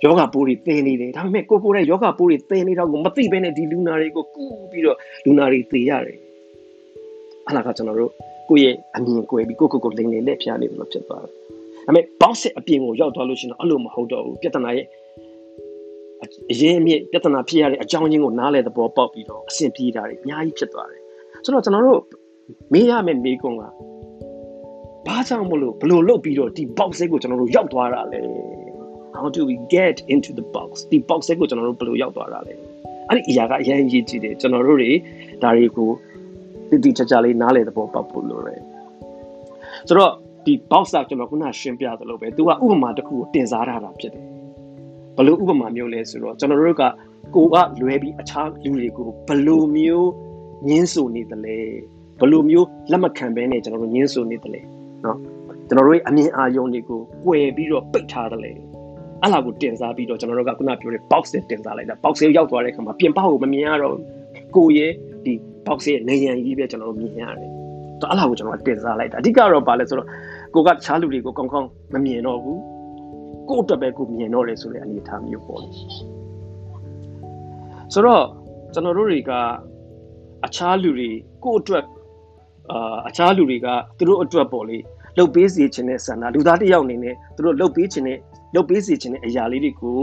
[SPEAKER 1] ယောဂပိုးတွေသင်နေတယ်ဒါပေမဲ့ကိုကိုတိုင်ယောဂပိုးတွေသင်နေတော့ကိုမသိဘဲနဲ့ဒီလူနာတွေကိုကူးပြီးတော့လူနာတွေသေရတယ်အဲ့ဒါကကျွန်တော်တို့ကိုယ့်ရဲ့အမြင်ကွဲပြီးကိုကိုကိုလိန်နေလက်ဖျားနေလို့ဖြစ်သွားတယ်ဒါပေမဲ့ box အပြင်ကိုရောက်သွားလို့ရှိရင်တော့အဲ့လိုမဟုတ်တော့ဘူးပြဿနာရဲ့အရင်အမြင့်ပြဿနာဖြစ်ရတဲ့အကြောင်းရင်းကိုနားလည်သဘောပေါက်ပြီးတော့အဆင်ပြေတာတွေအများကြီးဖြစ်သွားတယ်ဆိုတော့ကျွန်တော်တို့မေးရမယ့်မေးခွန်းကဘာကြောင့်မလို့ဘလို့လုတ်ပြီးတော့ဒီ box ကိုကျွန်တော်တို့ရောက်သွားတာလဲ how do we get into the box ဒီ box ကိုကျွန်တော်တို့ဘလို့ရောက်သွားတာလဲအဲ့ဒီအရာကအရင်ရေးကြည့်တယ်ကျွန်တော်တို့တွေဒါတွေကိုတည်တည်ချာချာလေးနားလည်သဘောပေါက်ဖို့လိုတယ်ဆိုတော့ဒီ ဒီ box ကကျွန်တော်ခုနရှင်းပြသလိုပဲသူကဥပမာတစ်ခုကိုတင်စားထားတာဖြစ်တယ်ဘယ်လိုဥပမာမျိုးလဲဆိုတော့ကျွန်တော်တို့ကကိုကလွဲပြီးအခြားလူတွေကိုဘယ်လိုမျိုးညင်းဆိုနေသလဲဘယ်လိုမျိုးလက်မခံဘဲနဲ့ကျွန်တော်တို့ညင်းဆိုနေသလဲเนาะကျွန်တော်တို့ရဲ့အမြင်အာရုံတွေကို꿰ပြီးတော့ပိတ်ထားတယ်လေ အဲ့လာကိုတင်စားပြီးတော့ကျွန်တော်တို့ကခုနပြောတဲ့ box နဲ့တင်စားလိုက်တာ box ကိုရောက်သွားတဲ့အခါမှာပြင်ပကိုမမြင်ရတော့ကိုရဲ့ဒီ box ရဲ့နေရန်ကြီးပဲကျွန်တော်တို့မြင်ရတယ်တော့အဲ့လာကိုကျွန်တော်တင်စားလိုက်တာအဓိကတော့ဘာလဲဆိုတော့ကိုကတခြားလူတွေကိုကောင်းကောင်းမမြင်တော့ဘူးကိုအတွက်ပဲကိုမြင်တော့တယ်ဆိုတဲ့အနေအထားမျိုးပေါ့လေဆိုတော့ကျွန်တော်တို့တွေကအခြားလူတွေကိုအတွက်အာအခြားလူတွေကသူတို့အတွက်ပေါ့လေလှုပ်ပေးစေခြင်းတဲ့ဆန္ဒလူသားတစ်ယောက်အနေနဲ့သူတို့လှုပ်ပေးခြင်းနဲ့ လုပ်ပေးစေချင်တဲ့အရာလေးတွေကို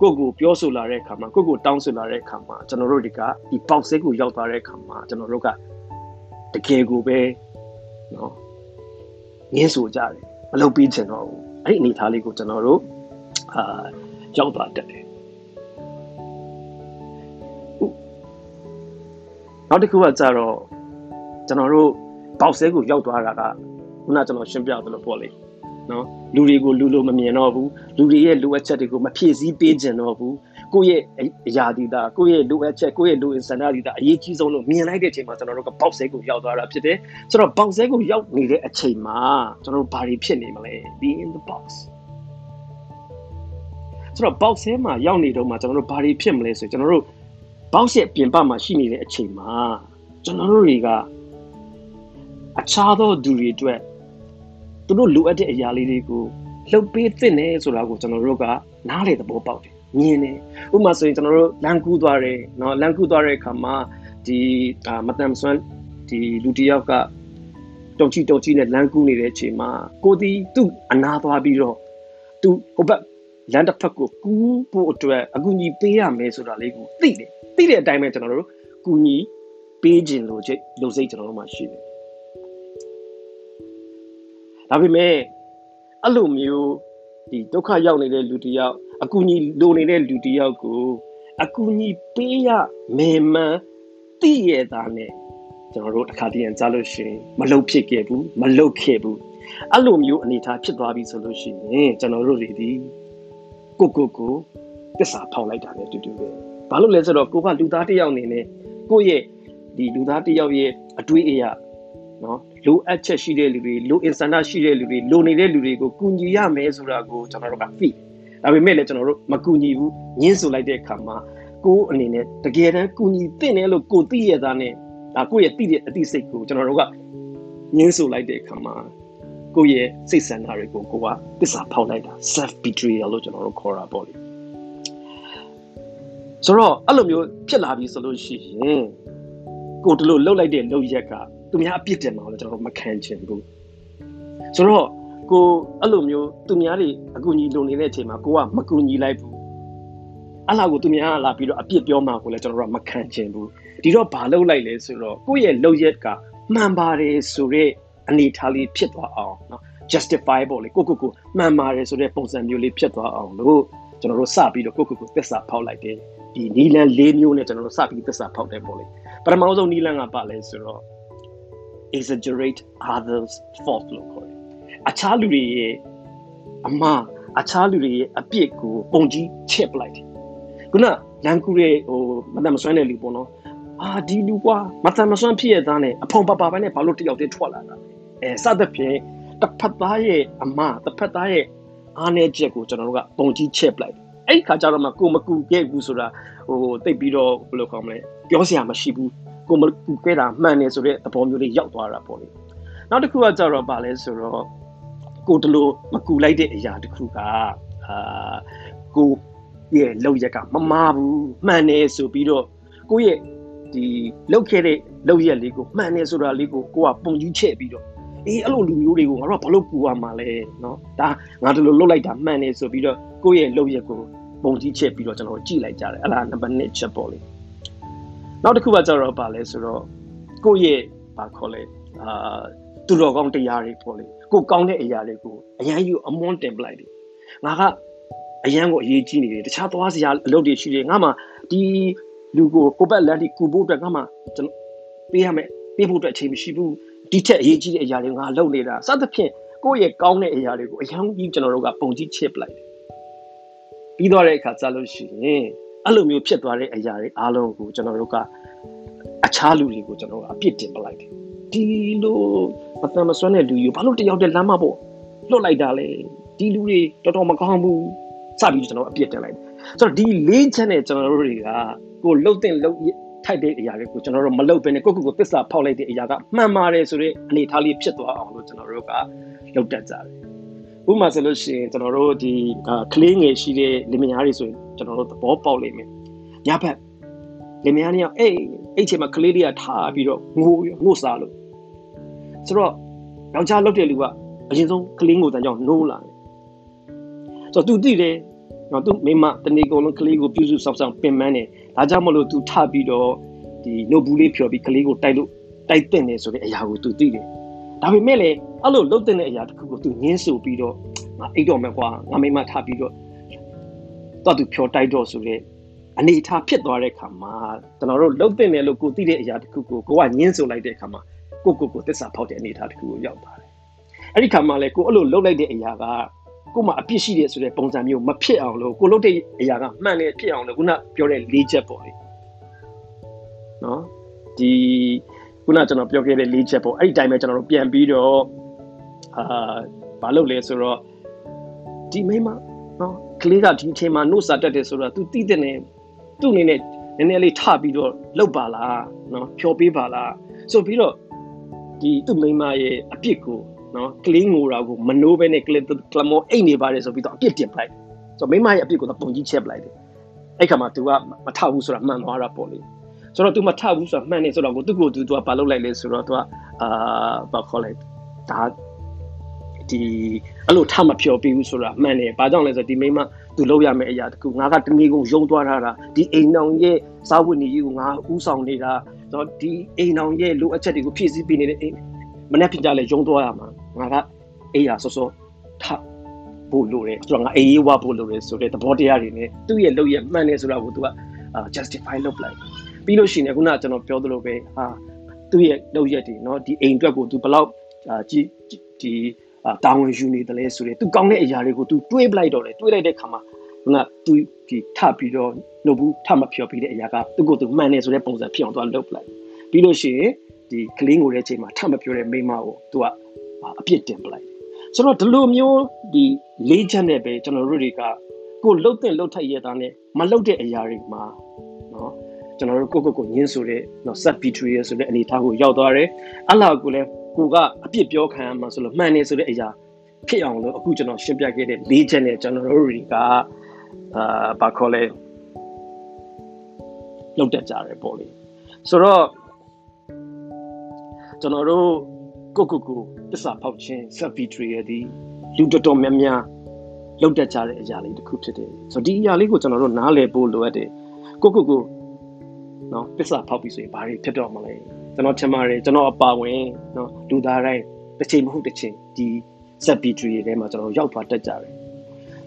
[SPEAKER 1] ကိုကိုပြောဆိုလာတဲ့အခါမှာကိုကိုတောင်းဆိုလာတဲ့အခါမှာကျွန်တော်တို့ဒီကဒီ box ကိုရောက်သွားတဲ့အခါမှာကျွန်တော်တို့ကတကယ်ကိုပဲနော်ငင်းဆိုကြတယ်မလုပ်ပြီးချင်တော့ဘူးအဲ့ဒီအနေအထားလေးကိုကျွန်တော်တို့အာရောက်သွားတတ်တယ်နောက်တစ်ခုကကြတော့ကျွန်တော်တို့ box ကိုရောက်သွားတာကခုနကျွန်တော်ရှင်းပြသလိုပေါ့လေ နော်လူတွေကိုလူလိုမမြင်တော့ဘူးလူတွေရဲ့လိုအပ်ချက်တွေကိုမဖြည့်ဆည်းပေးကြတော့ဘူးကိုယ့်ရဲ့အရာဒီတာကိုယ့်ရဲ့လိုအပ်ချက်ကိုယ့်ရဲ့လိုအင်ဆန္ဒဒီတာအရေးကြီးဆုံးလို့မြင်လိုက်တဲ့အချိန်မှာကျွန်တော်တို့ကပေါက်စဲကိုရောက်သွားတာဖြစ်တယ်ဆိုတော့ပေါက်စဲကိုရောက်နေတဲ့အချိန်မှာကျွန်တော်တို့ဘာတွေဖြစ်နေမလဲ be in the box ဆိုတော့ box ထဲမှာရောက်နေတော့မှကျွန်တော်တို့ဘာတွေဖြစ်မလဲဆိုကျွန်တော်တို့ box ရဲ့ပြင်ပမှာရှိနေတဲ့အချိန်မှာကျွန်တော်တို့တွေကအခြားသောသူတွေအတွက် သူတို့လိုအပ်တဲ့အရာလေးတွေကိုလှုပ်ပေးသင့်တယ်ဆိုတာကိုကျွန်တော်တို့ကနားလေသဘောပေါက်တယ်မြင်တယ်ဥပမာဆိုရင်ကျွန်တော်တို့လမ်းကူးသွားတယ်เนาะလမ်းကူးသွားတဲ့အခါမှာဒီမတမ်ဆွမ်းဒီလူတယောက်ကတုံချီတုံချီနဲ့လမ်းကူးနေတဲ့အချိန်မှာကိုဒီသူ့အနာသွားပြီးတော့သူဟိုဘက်လမ်းတစ်ဖက်ကိုကူးဖို့အတွက်အကူအညီပေးရမယ်ဆိုတာလေးကိုသိတယ်သိတဲ့အတိုင်းပဲကျွန်တော်တို့ကူညီပေးခြင်းလို့စိတ်လို့စိတ်ကျွန်တော်တို့မှာရှိတယ် ဒါပေမဲ့အဲ့လိုမျိုးဒီဒုက္ခရောက်နေတဲ့လူတယောက်အကူအညီလိုနေတဲ့လူတယောက်ကိုအကူအညီပေးရမယ်မှန်သိရတာနဲ့ကျွန်တော်တို့တစ်ခါတည်းရန်ကြားလို့ရှိရင်မလုံဖြစ်ခဲ့ဘူးမလုံခဲ့ဘူးအဲ့လိုမျိုးအနေအထားဖြစ်သွားပြီဆိုလို့ရှိရင်ကျွန်တော်တို့တွေဒီကိုကိုကိုတစ္ဆာဖောက်လိုက်တာနဲ့တူတူပဲဘာလို့လဲဆိုတော့ကိုကလူသားတစ်ယောက်အနေနဲ့ကိုယ့်ရဲ့ဒီလူသားတစ်ယောက်ရဲ့အတွေးအရ နော်လိုအပ်ချက်ရှိတဲ့လူတွေလိုအင်ဆန္ဒရှိတဲ့လူတွေလိုနေတဲ့လူတွေကိုကူညီရမယ်ဆိုတာကိုကျွန်တော်တို့ကသိဒါပေမဲ့လည်းကျွန်တော်တို့မကူညီဘူးညှင်းဆိုလိုက်တဲ့အခါမှာကိုယ်အနေနဲ့တကယ်တမ်းကူညီသင့်တယ်လို့ကိုသိရတာနဲ့ဒါကိုယ့်ရဲ့သိတဲ့အသိစိတ်ကိုကျွန်တော်တို့ကညှင်းဆိုလိုက်တဲ့အခါမှာကိုယ့်ရဲ့စိတ်ဆန္ဒတွေကိုကိုကတစ္ဆာဖောက်လိုက်တာ self betrayal လို့ကျွန်တော်တို့ခေါ်တာပေါ့လေဆိုတော့အဲ့လိုမျိုးဖြစ်လာပြီဆိုလို့ရှိရင်ကိုတို့လိုလှုပ်လိုက်တဲ့လှုပ်ရက်က သူများအပြစ်တင်မှာလည်းကျွန်တော်တို့မခံချင်ဘူးဆိုတော့ကိုအဲ့လိုမျိုးသူများတွေအကူအညီလိုနေတဲ့အချိန်မှာကိုကမကူညီလိုက်ဘူးအဲ့လာကိုသူများလာပြီးတော့အပြစ်ပြောမှကိုလည်းကျွန်တော်တို့ကမခံချင်ဘူးဒီတော့ဘာလုပ်လိုက်လဲဆိုတော့ကိုယ့်ရဲ့လှုပ်ရက်ကမှန်ပါတယ်ဆိုတဲ့အနေထားလေးဖြစ်သွားအောင်เนาะ justify ပေါ့လေကိုကိုကိုမှန်ပါတယ်ဆိုတဲ့ပုံစံမျိုးလေးဖြစ်သွားအောင်လို့ကျွန်တော်တို့စပြီးတော့ကိုကိုကိုသစ္စာဖောက်လိုက်တယ်ဒီနီလန်၄မျိုးနဲ့ကျွန်တော်တို့စပြီးသစ္စာဖောက်တယ်ပေါ့လေပထမဆုံးနီလန်ကပါလဲဆိုတော့ exaggerate others fault လို့ခေါ်တယ်အခြားလူတွေရဲ့အမှားအခြားလူတွေရဲ့အပြစ်ကိုပုံကြီးချက်ပလိုက်တယ်ခုနလန်ကူရဲ့ဟိုမတမဆွမ်းတဲ့လူပေါ့နော်အာဒီလူကွာမတမဆွမ်းဖြစ်ရသားနဲ့အဖုံပပပိုင်းနဲ့ဘာလို့တယောက်တည်းထွက်လာတာအဲစသဖြင့်တစ်ဖက်သားရဲ့အမှားတစ်ဖက်သားရဲ့အားနည်းချက်ကိုကျွန်တော်တို့ကပုံကြီးချက်ပလိုက်အဲ့ခါကျတော့မှကိုမကူခဲ့ဘူးဆိုတာဟိုတိတ်ပြီးတော့ဘယ်လိုခေါ်မလဲပြောစရာမရှိဘူး ကိုမကူခဲ့တာမှန်တယ်ဆိုတဲ့သဘောမျိုးလေးရောက်သွားတာပေါ့လေနောက်တစ်ခုကကြတော့ဗာလဲဆိုတော့ကိုတလို့မကူလိုက်တဲ့အရာတစ်ခုကအာကိုရဲ့လောက်ရက်ကမမာဘူးမှန်တယ်ဆိုပြီးတော့ကိုရဲ့ဒီလောက်ခဲ့တဲ့လောက်ရက်လေးကိုမှန်တယ်ဆိုတာလေးကိုကိုကပုံကြီးချက်ပြီးတော့အေးအဲ့လိုလူမျိုးတွေကိုငါတို့ကဘာလို့ကူရမှာလဲเนาะဒါငါတို့လိုလုတ်လိုက်တာမှန်တယ်ဆိုပြီးတော့ကိုယ့်ရဲ့လောက်ရက်ကိုပုံကြီးချက်ပြီးတော့ကျွန်တော်ကြည့်လိုက်ကြတယ်အဲ့ဒါနံပါတ်1ချက်ပေါ့လေ နောက်တစ်ခုကကြတော့ပါလဲဆိုတော့ကိုယ့်ရဲ့ဘာခေါ်လဲအာသူတော်ကောင်းတရားတွေပေါ့လေကိုကောင်းတဲ့အရာတွေကိုအရန်ယူအမွန်းတင်ပလိုက်တယ်ငါကအရန်ကိုအရေးကြီးနေတယ်တခြားသွားစရာအလုပ်တွေရှိတယ်ငါမှဒီလူကိုကိုပတ်လန်တီကူဖို့အတွက်ငါမှကျွန်တော်ပေးရမယ်ပေးဖို့အတွက်အချိန်မရှိဘူးဒီထက်အရေးကြီးတဲ့အရာတွေငါလုပ်နေတာစသဖြင့်ကိုယ့်ရဲ့ကောင်းတဲ့အရာတွေကိုအရင်ကြီးကျွန်တော်တို့ကပုံကြီးချစ်ပလိုက်တယ်ပြီးတော့တဲ့အခါကျလို့ရှိရင် အဲ့လိုမျိုးဖြစ်သွားတဲ့အရာတွေအားလုံးကိုကျွန်တော်တို့ကအခြားလူတွေကိုကျွန်တော်တို့အပြစ်တင်ပလိုက်တယ်ဒီလိုမတမ်းမစွမ်းတဲ့လူကြီးဘာလို့တယောက်တည်းလမ်းမပေါ့လွတ်လိုက်တာလဲဒီလူတွေတော်တော်မကောင်းဘူးစပြီးကျွန်တော်အပြစ်တင်လိုက်တယ်ဆိုတော့ဒီလေးချက်နဲ့ကျွန်တော်တို့တွေကကိုလှုပ်တဲ့လှုပ်ထိုက်တဲ့အရာတွေကိုကျွန်တော်တို့မလုပ်ဘဲနဲ့ကိုယ့်ကိုယ်ကိုသစ္စာဖောက်လိုက်တဲ့အရာကမှန်ပါတယ်ဆိုတဲ့အနေအထားလေးဖြစ်သွားအောင်လို့ကျွန်တော်တို့ကလုပ်တတ်ကြတယ် ဥပမာဆိုလို့ရှိရင်ကျွန်တော်တို့ဒီကလေးငယ်ရှိတဲ့လင်မယားတွေဆိုရင်ကျွန်တော်တို့သဘောပေါက်လိမ့်မယ်ညဘက်လင်မယားနေအောင်အေးအဲ့ချိန်မှာကလေးတွေကထားပြီးတော့ငိုငိုစားလို့ဆိုတော့ယောက်ျားလုပ်တဲ့လူကအရင်ဆုံးကလေးငိုတန်ကြောင့်နိုးလာတယ်ဆိုတော့သူသိတယ်နော်သူမိမတနေ့ကုန်လုံးကလေးကိုပြုစုစောင့်ရှောက်ပင်ပန်းတယ်ဒါကြောင့်မလို့သူထပြီးတော့ဒီနှုတ်ဘူးလေးဖြော်ပြီးကလေးကိုတိုက်လို့တိုက်တဲ့နေဆိုတဲ့အရာကိုသူသိတယ် ဒါပေမဲ့လည်းအဲ့လိုလှုပ်တဲ့အရာတစ်ခုကိုသူငင်းဆူပြီးတော့ငါအိတ်တော့မယ်ကွာငါမိမထပြီးတော့တော့သူဖြော်တိုက်တော့ဆိုတဲ့အနေအထားဖြစ်သွားတဲ့အခါမှာကျွန်တော်တို့လှုပ်တဲ့နေလို့ကိုသိတဲ့အရာတစ်ခုကိုကိုကငင်းဆူလိုက်တဲ့အခါမှာကိုကိုကိုသစ္စာဖောက်တဲ့အနေအထားတစ်ခုကိုရောက်သွားတယ်အဲ့ဒီခါမှာလေကိုအဲ့လိုလှုပ်လိုက်တဲ့အရာကကိုမှအပြစ်ရှိတယ်ဆိုတဲ့ပုံစံမျိုးမဖြစ်အောင်လို့ကိုလုပ်တဲ့အရာကမှန်တယ်ဖြစ်အောင်လို့ခုနပြောတဲ့လေးချက်ပေါ့လေနော်ဒီ ခုနကျွန်တော်ပြောခဲ့တဲ့လေးချက်ပေါ့အဲ့ဒီတိုင်းပဲကျွန်တော်တို့ပြန်ပြီးတော့အာဘာလုပ်လဲဆိုတော့ဒီမိမနော်ကလေးကဒီအချိန်မှာနှုတ်စာတက်တယ်ဆိုတော့ तू တိတဲ့နေသူ့အနေနဲ့နည်းနည်းလေးထပြီးတော့လှုပ်ပါလားနော်ဖြောပေးပါလားဆိုပြီးတော့ဒီသူ့မိမရဲ့အပြစ်ကိုနော်ကလေးငိုတာကိုမနိုးပဲနဲ့ကလကလမောအိတ်နေပါတယ်ဆိုပြီးတော့အပြစ်တင်ပလိုက်ဆိုတော့မိမရဲ့အပြစ်ကိုတော့ပုံကြီးချက်ပလိုက်တယ်အဲ့ခါမှာ तू ကမထဘူးဆိုတာမှန်သွားတာပေါ့လေ ဆိုတော့ तू မထဘူးဆိုတာမှန်နေဆိုတော့ကိုသူ့ကို तू ကဘာလုပ်လိုက်လဲဆိုတော့ तू ကအာဘာခေါ်လိုက်ဒါဒီအဲ့လိုထမဖြော်ပြီးဘူးဆိုတာမှန်တယ်ဘာကြောင့်လဲဆိုတော့ဒီမိမသူလုပ်ရမယ့်အရာတခုငါကတမီကုန်ယုံသွားတာဒီအိမ်နောင်ရဲ့စာဝတ်နေကြီးကိုငါဥဆောင်နေတာဆိုတော့ဒီအိမ်နောင်ရဲ့လိုအပ်ချက်တွေကိုဖြည့်ဆည်းပေးနေတဲ့အိမ်မနေ့ပြင်ကြလဲယုံသွားရမှာငါကအေးရဆောဆောထဖို့လို့တယ်ဆိုတော့ငါအေးရေးဝဖို့လို့တယ်ဆိုတဲ့သဘောတရားတွေနဲ့သူ့ရဲ့လုပ်ရမှန်တယ်ဆိုတာကိုသူက justify လုပ်လိုက် ပြီးလို့ရှိရင်ခုနကကျွန်တော်ပြောသလိုပဲဟာသူ့ရဲ့လုပ်ရက်တွေเนาะဒီအိမ်အတွက်ကိုသူဘလောက်ဒီဒီတာဝန်ယူနေတယ်လဲဆိုတဲ့သူကောင်းတဲ့အရာတွေကိုသူတွေးပလိုက်တော့တယ်တွေးလိုက်တဲ့ခါမှာခုနသူဒီထပြီးတော့လုပ်ဘူးထမဖြော်ပြီးတဲ့အရာကသူ့ကိုသူမှန်တယ်ဆိုတဲ့ပုံစံဖြစ်အောင်သူကလုပ်ပလိုက်ပြီးလို့ရှိရင်ဒီကလင်းကိုတဲ့အချိန်မှာထမပြောတဲ့မိမကိုသူကအပြစ်တင်ပလိုက်ဆိုတော့ဒီလိုမျိုးဒီလေးချက်နဲ့ပဲကျွန်တော်တို့တွေကကိုလှုပ်တဲ့လှုပ်ထိုက်ရတာနဲ့မလှုပ်တဲ့အရာတွေမှာနော် ကျွန်တော်တို့ကိုကိုကိုညင်းဆိုတဲ့နော် sub betrayal ဆိုတဲ့အနေအထားကိုရောက်သွားတယ်အလားကိုလည်းကိုကအပြစ်ပြောခံရမှာဆိုလို့မှန်နေဆိုတဲ့အရာဖြစ်အောင်လို့အခုကျွန်တော်ရှင်းပြခဲ့တဲ့လေးချက်နဲ့ကျွန်တော်တို့တွေကအာဘာခေါ်လဲလောက်တက်ကြတယ်ပေါ့လေဆိုတော့ကျွန်တော်တို့ကိုကိုကိုတစ္ဆာဖောက်ခြင်း sub betrayal ဒီလူတော်တော်များများလောက်တက်ကြတဲ့အရာလေးတစ်ခုဖြစ်တယ်ဆိုတော့ဒီအရာလေးကိုကျွန်တော်တို့နားလည်ဖို့လိုအပ်တယ်ကိုကိုကို နော်တစ္ဆာဖောက်ပြီးဆိုရင်ဘာတွေဖြစ်တော့မလဲကျွန်တော်ထင်ပါတယ်ကျွန်တော်အပါဝင်နော်လူသားတိုင်းတစ်ချိန်မဟုတ်တစ်ချိန်ဒီ sub betrayal ထဲမှာကျွန်တော်ရောက်သွားတတ်ကြတယ်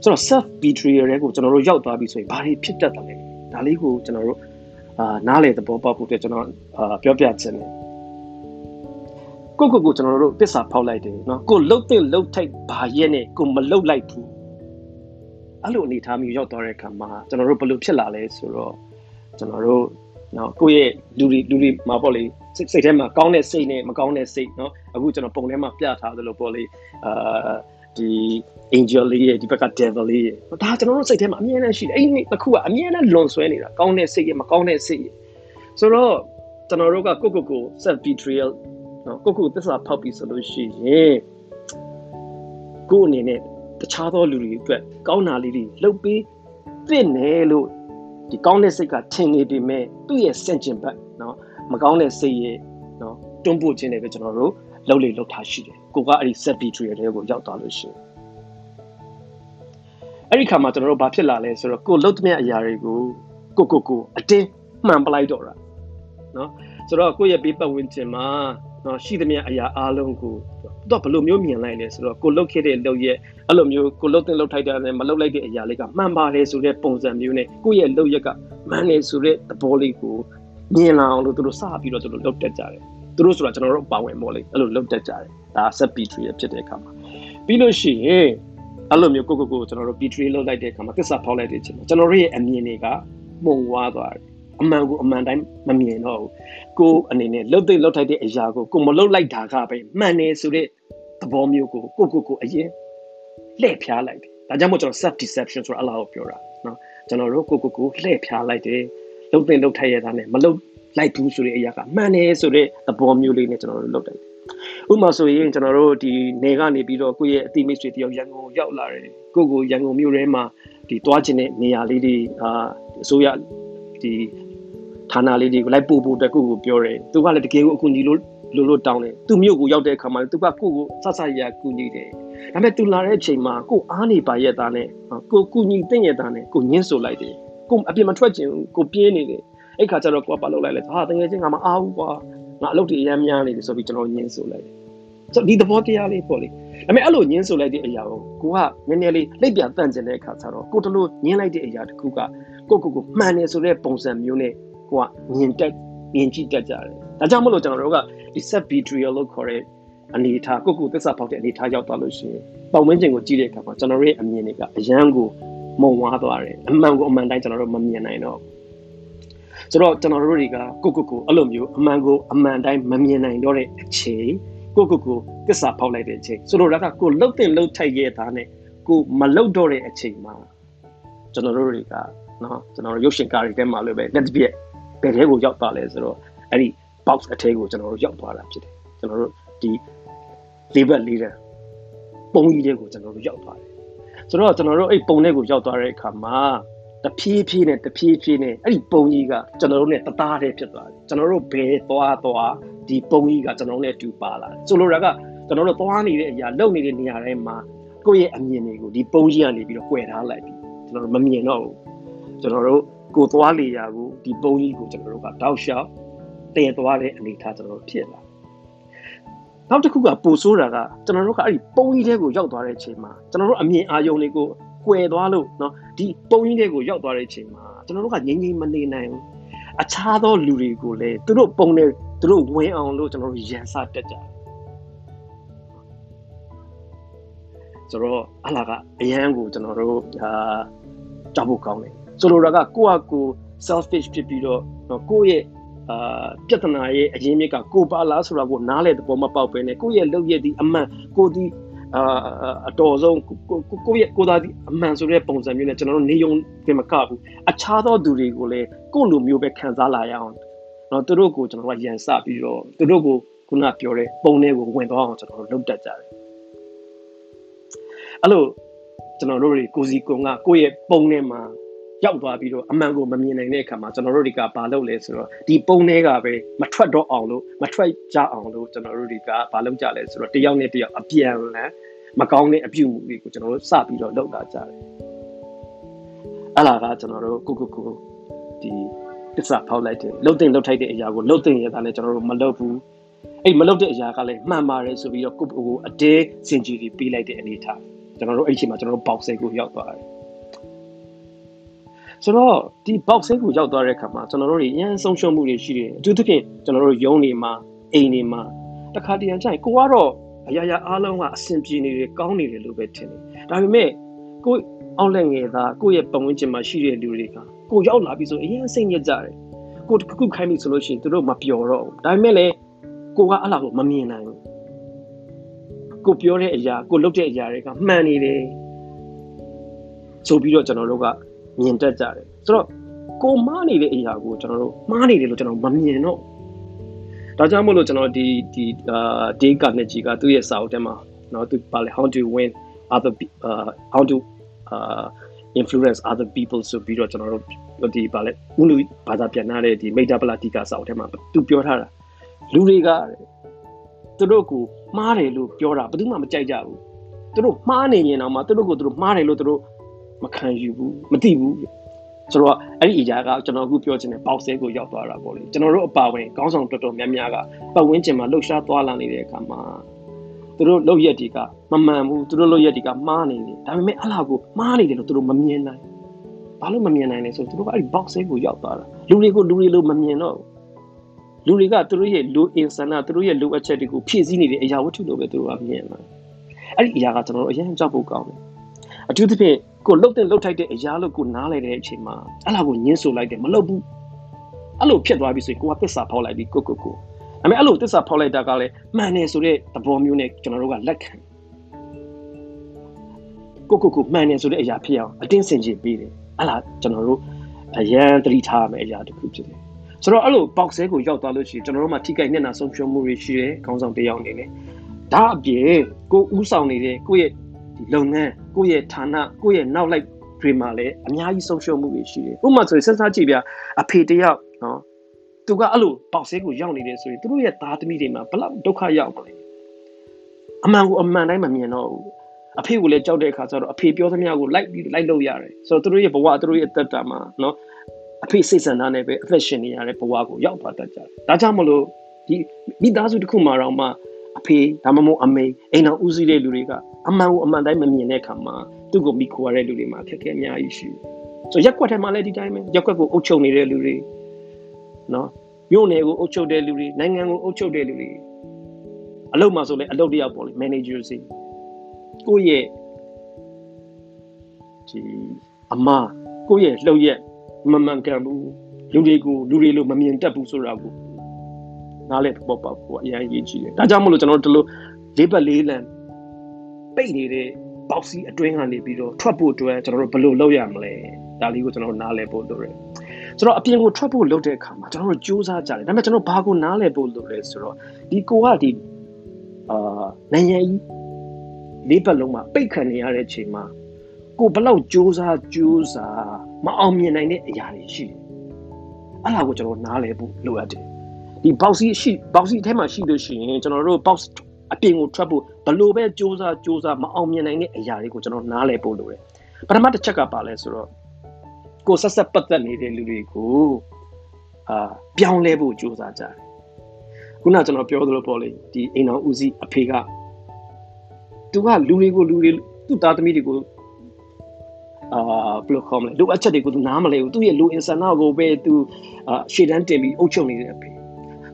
[SPEAKER 1] ဆိုတော့ self betrayal တွေကိုကျွန်တော်တို့ရောက်သွားပြီဆိုရင်ဘာတွေဖြစ်တတ်တယ်လဲဒါလေးကိုကျွန်တော်တို့အာနားလေသဘောပေါက်ဖို့အတွက်ကျွန်တော်အာပြောပြချင်တယ်ကိုကိုကိုကျွန်တော်တို့တစ္ဆာဖောက်လိုက်တယ်နော်ကိုလှုပ်တဲ့လှုပ်ထိုက်ဘာရဲ့နဲ့ကိုမလှုပ်လိုက်ဘူးအဲ့လိုအနေထားမျိုးရောက်သွားတဲ့အခါမှာကျွန်တော်တို့ဘယ်လိုဖြစ်လာလဲဆိုတော့ကျွန်တော်တို့ နော်ကိုယ့်ရဲ့လူတွေလူတွေမှာပေါ့လေစိတ်စိတ်ထဲမှာကောင်းတဲ့စိတ်နဲ့မကောင်းတဲ့စိတ်နော်အခုကျွန်တော်ပုံထဲမှာပြထားသလိုပေါ့လေအာဒီ angel လေးရဲ့ဒီဘက်က devil လေးရဲ့ဒါကျွန်တော်တို့စိတ်ထဲမှာအမြဲတမ်းရှိတယ်အဲ့ဒီတစ်ခုကအမြဲတမ်းလွန်ဆွဲနေတာကောင်းတဲ့စိတ်ရဲ့မကောင်းတဲ့စိတ်ရဲ့ဆိုတော့ကျွန်တော်တို့ကကိုကိုကို self betrayal နော်ကိုကိုသစ္စာဖောက်ပြီဆိုလို့ရှိရင်ကိုအနေနဲ့တခြားသောလူတွေအတွက်ကောင်းတာလေးတွေလုပ်ပေးသင့်တယ်လို့ ဒီကောင်းတဲ့စိတ်ကထင်နေပေမဲ့သူ့ရဲ့စင်ကျင်ဘက်နော်မကောင်းတဲ့စိတ်ရဲ့နော်တွန်းပို့ခြင်းတွေပဲကျွန်တော်တို့လှုပ်လေလှုပ်ထားရှိတယ်ကိုကအဲ့ဒီ set betrayal တွေကိုရောက်သွားလို့ရှိရင်အဲ့ဒီခါမှာကျွန်တော်တို့ဘာဖြစ်လာလဲဆိုတော့ကိုလှုပ်သမျှအရာတွေကိုကိုကိုကိုအတင်းမှန်ပလိုက်တော့တာနော်ဆိုတော့ကိုယ့်ရဲ့ဘေးပတ်ဝန်းကျင်မှာ နော်ရှိသမျှအရာအားလုံးကိုတော့ဘယ်လိုမျိုးမြင်လိုက်လဲဆိုတော့ကိုလှုပ်ခဲ့တဲ့လှုပ်ရဲ့အဲ့လိုမျိုးကိုလှုပ်တဲ့လှုပ်ထိုက်တဲ့နဲ့မလှုပ်လိုက်တဲ့အရာလေးကမှန်ပါတယ်ဆိုတဲ့ပုံစံမျိုးနဲ့ကိုယ့်ရဲ့လှုပ်ရက်ကမှန်တယ်ဆိုတဲ့သဘောလေးကိုမြင်လာအောင်လို့သူတို့စပြီးတော့သူတို့လှုပ်တက်ကြတယ်သူတို့ဆိုတာကျွန်တော်တို့ပါဝင်ပေါ့လေအဲ့လိုလှုပ်တက်ကြတယ်ဒါ set p3 ရဖြစ်တဲ့အခါမှာပြီးလို့ရှိရင်အဲ့လိုမျိုးကိုကိုကိုကျွန်တော်တို့ betray လုပ်လိုက်တဲ့အခါမှာသစ္စာဖောက်လိုက်တဲ့အချိန်မှာကျွန်တော်တို့ရဲ့အမြင်တွေကမှုံဝါသွားတယ် အမှန်ကိုအမှန်တိုင်းမမြင်တော့ဘူးကိုအနေနဲ့လှုပ်သိလှုပ်ထိုက်တဲ့အရာကိုကိုမလှုပ်လိုက်တာကပဲမှန်တယ်ဆိုတဲ့သဘောမျိုးကိုကိုကိုကိုအရင်လှည့်ဖျားလိုက်တယ်ဒါကြောင့်မို့ကျွန်တော် self deception ဆိုတာအလားကိုပြောတာနော်ကျွန်တော်တို့ကိုကိုကိုလှည့်ဖျားလိုက်တယ်လှုပ်သိလှုပ်ထိုက်ရတာနဲ့မလှုပ်လိုက်ဘူးဆိုတဲ့အရာကမှန်တယ်ဆိုတဲ့သဘောမျိုးလေးနဲ့ကျွန်တော်တို့လှုပ်တယ်ဥပမာဆိုရင်ကျွန်တော်တို့ဒီနေကနေပြီးတော့ကိုယ့်ရဲ့အတိမိတ်ဆွေတယောက်ရန်ကုန်ရောက်လာတယ်ကိုကိုရန်ကုန်မြို့ထဲမှာဒီတွားခြင်းတဲ့နေရာလေးတွေအာအစိုးရဒီ ဌာနလေးတွေကိုလိုက်ပို့ဖို့အတွက်ကိုကိုပြောတယ်သူကလည်းတကယ်ကိုအကူအညီလို့လို့လို့တောင်းတယ်သူမြို့ကိုရောက်တဲ့အခါမှာသူကကိုကိုဆဆရရကူညီတယ်ဒါပေမဲ့သူလာတဲ့အချိန်မှာကိုအားနေပါရဲ့သားနဲ့ကိုကူညီတဲ့ရဲ့သားနဲ့ကိုညှင်းဆိုလိုက်တယ်ကိုအပြင်မထွက်ချင်ဘူးကိုပြင်းနေတယ်အဲ့ခါကျတော့ကိုကပါလုပ်လိုက်လဲဟာတကယ်ချင်းကမအားဘူးကွာငါအလုပ်တွေအများများနေတယ်ဆိုပြီးကျွန်တော်ညှင်းဆိုလိုက်တယ်ဆိုဒီသဘောတရားလေးပေါ့လေဒါပေမဲ့အဲ့လိုညှင်းဆိုလိုက်တဲ့အရာကိုကိုကနည်းနည်းလေးလက်ပြန်တန့်ကျင်တဲ့အခါကျတော့ကိုတလို့ညှင်းလိုက်တဲ့အရာတခုကကိုကိုကိုမှန်တယ်ဆိုတဲ့ပုံစံမျိုးနဲ့ ကိုကမြင်တက်မြင်ကြည့်တတ်ကြတယ်ဒါကြောင့်မလို့ကျွန်တော်တို့ကဒီ set betrayal လို့ခေါ်တဲ့အနေထားကိုကိုသစ္စာဖောက်တဲ့အနေထားရောက်သွားလို့ရှိရင်ပုံဝန်းကျင်ကိုကြည့်တဲ့အခါမှာကျွန်တော်တို့ရဲ့အမြင်တွေကအရန်ကိုမုံဝါသွားတယ်အမှန်ကိုအမှန်တိုင်းကျွန်တော်တို့မမြင်နိုင်တော့ဆိုတော့ကျွန်တော်တို့တွေကကိုကိုကိုအဲ့လိုမျိုးအမှန်ကိုအမှန်တိုင်းမမြင်နိုင်တော့တဲ့အချိန်ကိုကိုကိုသစ္စာဖောက်လိုက်တဲ့အချိန်ဆိုတော့ဒါကကိုလှုပ်တင်လှုပ်ထိုက်ရဲ့သားနဲ့ကိုမလှုပ်တော့တဲ့အချိန်မှာကျွန်တော်တို့တွေကနော်ကျွန်တော်တို့ရုပ်ရှင်ကားတွေထဲမှာလည်းပဲလက်တစ်ပြက် ဘယ်ထဲကိုရောက်သွားလဲဆိုတော့အဲ့ဒီ box အထဲကိုကျွန်တော်တို့ရောက်သွားတာဖြစ်တယ်ကျွန်တော်တို့ဒီလေးဘက်လေးတဲ့ပုံကြီးတွေကိုကျွန်တော်တို့ရောက်သွားတယ်ဆိုတော့ကျွန်တော်တို့အဲ့ပုံလေးကိုရောက်သွားတဲ့အခါမှာတဖြည်းဖြည်းနဲ့တဖြည်းဖြည်းနဲ့အဲ့ဒီပုံကြီးကကျွန်တော်တို့နဲ့တသားတည်းဖြစ်သွားတယ်ကျွန်တော်တို့ဘယ်သွားသွားဒီပုံကြီးကကျွန်တော်တို့နဲ့အတူပါလာတယ်ဆိုလိုတာကကျွန်တော်တို့သွားနေတဲ့အရာလုံနေတဲ့နေရာတိုင်းမှာကိုယ့်ရဲ့အမြင်တွေကိုဒီပုံကြီးကနေပြီးတော့꿰ထားလိုက်ပြီကျွန်တော်တို့မမြင်တော့ဘူးကျွန်တော်တို့ ကိုသွားလေရာကိုဒီပုံကြီးကိုကျွန်တော်တို့ကတောက်လျှောက်တည်သွားတဲ့အနေထားကျွန်တော်တို့ဖြစ်လာနောက်တစ်ခုကပိုဆိုးတာကကျွန်တော်တို့ကအဲ့ဒီပုံကြီးတဲ့ကိုရောက်သွားတဲ့အချိန်မှာကျွန်တော်တို့အမြင်အာရုံတွေကိုကွယ်သွားလို့เนาะဒီပုံကြီးတဲ့ကိုရောက်သွားတဲ့အချိန်မှာကျွန်တော်တို့ကငြိမ်ငြိမ်မနေနိုင်ဘူးအခြားသောလူတွေကိုလည်းသူတို့ပုံနဲ့သူတို့ဝင်အောင်လို့ကျွန်တော်တို့ရန်စတက်ကြတယ်ဆိုတော့အလားကအရန်ကိုကျွန်တော်တို့အာကြောက်ဖို့ကောင်းတယ် ဆိုလိုတာကကိုယ့်အကို selfish ဖြစ်ပြီးတော့ကိုယ့်ရဲ့အာပြဿနာရဲ့အရင်းမြစ်ကကိုပါလားဆိုတာကိုနားလေတဲ့ပုံမပေါက်ပဲနဲ့ကိုယ့်ရဲ့လုပ်ရည်ဒီအမှန်ကိုဒီအာအတော်ဆုံးကိုကိုရဲ့ကိုသားဒီအမှန်ဆိုတဲ့ပုံစံမျိုးနဲ့ကျွန်တော်တို့နေုံပြင်မကဘူးအခြားသောသူတွေကိုလည်းကိုယ့်လိုမျိုးပဲခံစားလာရအောင်နော်သူတို့ကိုကျွန်တော်ကရန်စပြီးတော့သူတို့ကိုခုနပြောတဲ့ပုံတွေကိုဝင်သွားအောင်ကျွန်တော်တို့လုပ်တတ်ကြတယ်အဲ့လိုကျွန်တော်တို့တွေကိုစီကုံကကိုယ့်ရဲ့ပုံထဲမှာ ရောက်သွားပြီးတော့အမှန်ကိုမမြင်နိုင်တဲ့အခါမှာကျွန်တော်တို့တွေကဘာလုပ်လဲဆိုတော့ဒီပုံတွေကပဲမထွက်တော့အောင်လို့မထွက်ကြအောင်လို့ကျွန်တော်တို့တွေကဘာလုပ်ကြလဲဆိုတော့တယောက်နဲ့တယောက်အပြန်လန်မကောင်းတဲ့အပြုအမူတွေကိုကျွန်တော်တို့စပြီးတော့လုပ်လာကြတယ်အဲ့လာကကျွန်တော်တို့ကိုကိုကိုဒီတစ္ဆာဖောက်လိုက်တယ်လှုပ်တင်လှုပ်ထိုက်တဲ့အရာကိုလှုပ်တင်ရတာနဲ့ကျွန်တော်တို့မလှုပ်ဘူးအဲ့မလှုပ်တဲ့အရာကလည်းမှန်ပါတယ်ဆိုပြီးတော့ကိုကိုအတဲစင်ကြီးပြီးလိုက်တဲ့အနေထားကျွန်တော်တို့အဲ့ဒီအချိန်မှာကျွန်တော်တို့ဘောက်စိတ်ကိုရောက်သွားတယ် ဆိုတော့ဒီ box ကိုရောက်သွားတဲ့အခါမှာကျွန်တော်တို့တွေအရင်ဆုံးရှုံးမှုတွေရှိတယ်အထူးသဖြင့်ကျွန်တော်တို့ယုံနေမှာအိမ်နေမှာတခါတရံကျရင်ကိုကတော့အရာရာအားလုံးကအဆင်ပြေနေတယ်ကောင်းနေတယ်လို့ပဲထင်တယ်ဒါပေမဲ့ကိုအောက်လက်ငယ်သားကိုရဲ့ပတ်ဝန်းကျင်မှာရှိတဲ့လူတွေကကိုရောက်လာပြီဆိုအရင်စိတ်ညစ်ကြတယ်ကိုတစ်ခုခိုင်းပြီဆိုလို့ရှိရင်သူတို့မပျော်တော့ဘူးဒါပေမဲ့လည်းကိုကအဲ့လောက်ကိုမမြင်နိုင်ဘူးကိုပြောတဲ့အရာကိုလုပ်တဲ့အရာတွေကမှန်နေတယ်ဆိုပြီးတော့ကျွန်တော်တို့က မြင်တတ်ကြတယ်ဆိုတော့ကိုမားနေတဲ့အရာကိုကျွန်တော်တို့မှားနေတယ်လို့ကျွန်တော်မမြင်တော့ဒါကြောင့်မို့လို့ကျွန်တော်ဒီဒီအာ day ကနဲ့ကြီးကသူ့ရဲ့စာအုပ်ထဲမှာနော်သူပါလေ how to win other uh how to uh influence other people ဆိုပြီးတော့ကျွန်တော်တို့ဒီပါလေဥလူဘာသာပြန်လာတဲ့ဒီမိတ်တပလာတီကာစာအုပ်ထဲမှာသူပြောထားတာလူတွေကသူတို့ကိုမှားတယ်လို့ပြောတာဘယ်သူမှမကြိုက်ကြဘူးသူတို့မှားနေရင်တော့မှသူတို့ကိုသူတို့မှားတယ်လို့သူတို့ မခံယူဘူးမသိဘူးဆိုတော့အဲ့ဒီအရာကကျွန်တော်အခုပြောချင်တဲ့ပေါက်ဆဲကိုရောက်သွားတာပေါ့လေကျွန်တော်တို့အပါဝင်ခေါင်းဆောင်တော်တော်များများကပတ်ဝန်းကျင်မှာလှုပ်ရှားသွားလာနေတဲ့အခါမှာသူတို့လှုပ်ရက်တွေကမမှန်ဘူးသူတို့လှုပ်ရက်တွေကမှားနေတယ်ဒါပေမဲ့အလားကိုမှားနေတယ်လို့သူတို့မမြင်နိုင်ဘာလို့မမြင်နိုင်လဲဆိုတော့သူတို့ကအဲ့ဒီ box ကိုရောက်သွားတာလူတွေကိုလူတွေလို့မမြင်တော့လူတွေကသူတို့ရဲ့လူအင်ဆန်နာသူတို့ရဲ့လူအချက်တွေကိုဖြည့်ဆည်းနေတဲ့အရာဝတ္ထုလို့ပဲသူတို့ကမြင်လာအဲ့ဒီအရာကကျွန်တော်တို့အရင်ကြောက်ဖို့ကောင်းတယ်အထူးသဖြင့် ကိုလှုပ်တဲ့လှုပ်ထိုက်တဲ့အရာလို့ကိုနားလဲတဲ့အချိန်မှာအဲ့လာကိုညှင်းဆိုလိုက်တယ်မလှုပ်ဘူးအဲ့လိုဖြစ်သွားပြီဆိုရင်ကိုကသစ္စာဖောက်လိုက်ပြီကိုကိုကိုဒါပေမဲ့အဲ့လိုသစ္စာဖောက်လိုက်တာကလည်းမှန်တယ်ဆိုတဲ့သဘောမျိုးနဲ့ကျွန်တော်တို့ကလက်ခံကိုကိုကိုမှန်တယ်ဆိုတဲ့အရာဖြစ်အောင်အတင်းစင်ကြည့်ပြီးတယ်အဲ့လားကျွန်တော်တို့အရန်သတိထားရမယ့်အရာတစ်ခုဖြစ်တယ်ဆိုတော့အဲ့လိုပေါက်ဆဲကိုရောက်သွားလို့ရှိရင်ကျွန်တော်တို့မှထိခိုက်မျက်နှာဆုံးရှုံးမှုတွေရှိတယ်ခေါင်းဆောင်တယောက်အနေနဲ့ဒါအပြင်ကိုဥဆောင်နေတဲ့ကိုယ့်ရဲ့ဒီလုပ်ငန်း ကိုယ့်ရဲ့ဌာနကိုယ့်ရဲ့နောက်လိုက်တွေမှာလည်းအများကြီးဆုံးရှုံးမှုတွေရှိတယ်ဥပမာဆိုရင်စဉ်းစားကြည့်ဗျာအဖေတယောက်နော်သူကအဲ့လိုပေါက်ဆဲကိုရောက်နေတယ်ဆိုရင်သူတို့ရဲ့သားသမီးတွေမှာဘလောက်ဒုက္ခရောက်မလဲအမှန်ကိုအမှန်တိုင်းမမြင်တော့ဘူးအဖေကိုလည်းကြောက်တဲ့အခါကျတော့အဖေပြောသမျှကိုလိုက်ပြီးလိုက်လို့ရတယ်ဆိုတော့သူတို့ရဲ့ဘဝသူတို့ရဲ့အသက်တာမှာနော်အဖေစိတ်ဆန္ဒနဲ့ပဲအသက်ရှင်နေရတဲ့ဘဝကိုရောက်သွားတတ်ကြတယ်ဒါကြောင့်မလို့ဒီမိသားစုတစ်ခုမှာတော့မှအဖေဒါမှမဟုတ်အမေအိမ်တော်ဦးစီးတဲ့လူတွေက အမှန်ကိုအမှန်တိုင်းမမြင်တဲ့အခါမှာသူ့ကိုမိခိုရတဲ့လူတွေမှာခက်ခဲအများကြီးရှိတယ်ဆိုရက်ွက်ထဲမှာလည်းဒီတိုင်းပဲရက်ွက်ကိုအုပ်ချုပ်နေတဲ့လူတွေနော်မြို့နယ်ကိုအုပ်ချုပ်တဲ့လူတွေနိုင်ငံကိုအုပ်ချုပ်တဲ့လူတွေအလုပ်မှာဆိုလည်းအလုပ်တယောက်ပေါ့လေ manager စီကိုယ့်ရဲ့ဒီအမကိုယ့်ရဲ့လှုပ်ရက်မမှန်ကန်ဘူးလူတွေကိုလူတွေလို့မမြင်တတ်ဘူးဆိုတာကိုနားလည်ပေါ်ပေါက်ဖို့အရင်ရေးကြည့်တယ်ဒါကြောင့်မလို့ကျွန်တော်တို့ဒီလိုလေးပတ်လေးလံ ပိတ်နေတဲ့ပေါက်စီအတွင်းကနေပြီးတော့ထွက်ဖို့အတွက်ကျွန်တော်တို့ဘယ်လိုလုပ်ရမလဲဒါလေးကိုကျွန်တော်တို့နားလည်ဖို့လိုတယ်ဆိုတော့အပြင်ကိုထွက်ဖို့လုပ်တဲ့အခါမှာကျွန်တော်တို့စူးစမ်းကြတယ်ဒါပေမဲ့ကျွန်တော်ဘာကိုနားလည်ဖို့လိုလဲဆိုတော့ဒီကိုကဒီအာနိုင်ငံကြီးလေးပတ်လုံးမှာပိတ်ခံနေရတဲ့အချိန်မှာကိုဘလောက်စူးစမ်းစူးစမ်းမအောင်မြင်နိုင်တဲ့အရာတွေရှိတယ်အဲ့ဒါကိုကျွန်တော်နားလည်ဖို့လိုအပ်တယ်ဒီဘောက်စီရှိဘောက်စီထဲမှာရှိလို့ရှိရင်ကျွန်တော်တို့ဘောက်အပြင်ကိုထွက်ဖို့ ဘလို့ပဲစ조사စ조사မအောင်မြင်နိုင်တဲ့အရာတွေကိုကျွန်တော်နားလည်ဖို့လိုတယ်ပထမတစ်ချက်ကပါလဲဆိုတော့ကိုဆက်ဆက်ပတ်သက်နေတဲ့လူတွေကိုအာပြောင်းလဲဖို့စ조사ကြတယ်ခုနကျွန်တော်ပြောသလိုပေါ့လေဒီအိမ်တော်ဦးစီးအဖေကသူကလူတွေကိုလူတွေသူ့သားသမီးတွေကိုအာဘယ်လိုခေါ်မလဲလိုအပ်ချက်တွေကိုသူနားမလဲဘူးသူ့ရဲ့လူအင်ဆန်နာကိုပဲသူအာရှေ့တန်းတင်ပြီးအုပ်ချုပ်နေတဲ့အဖေ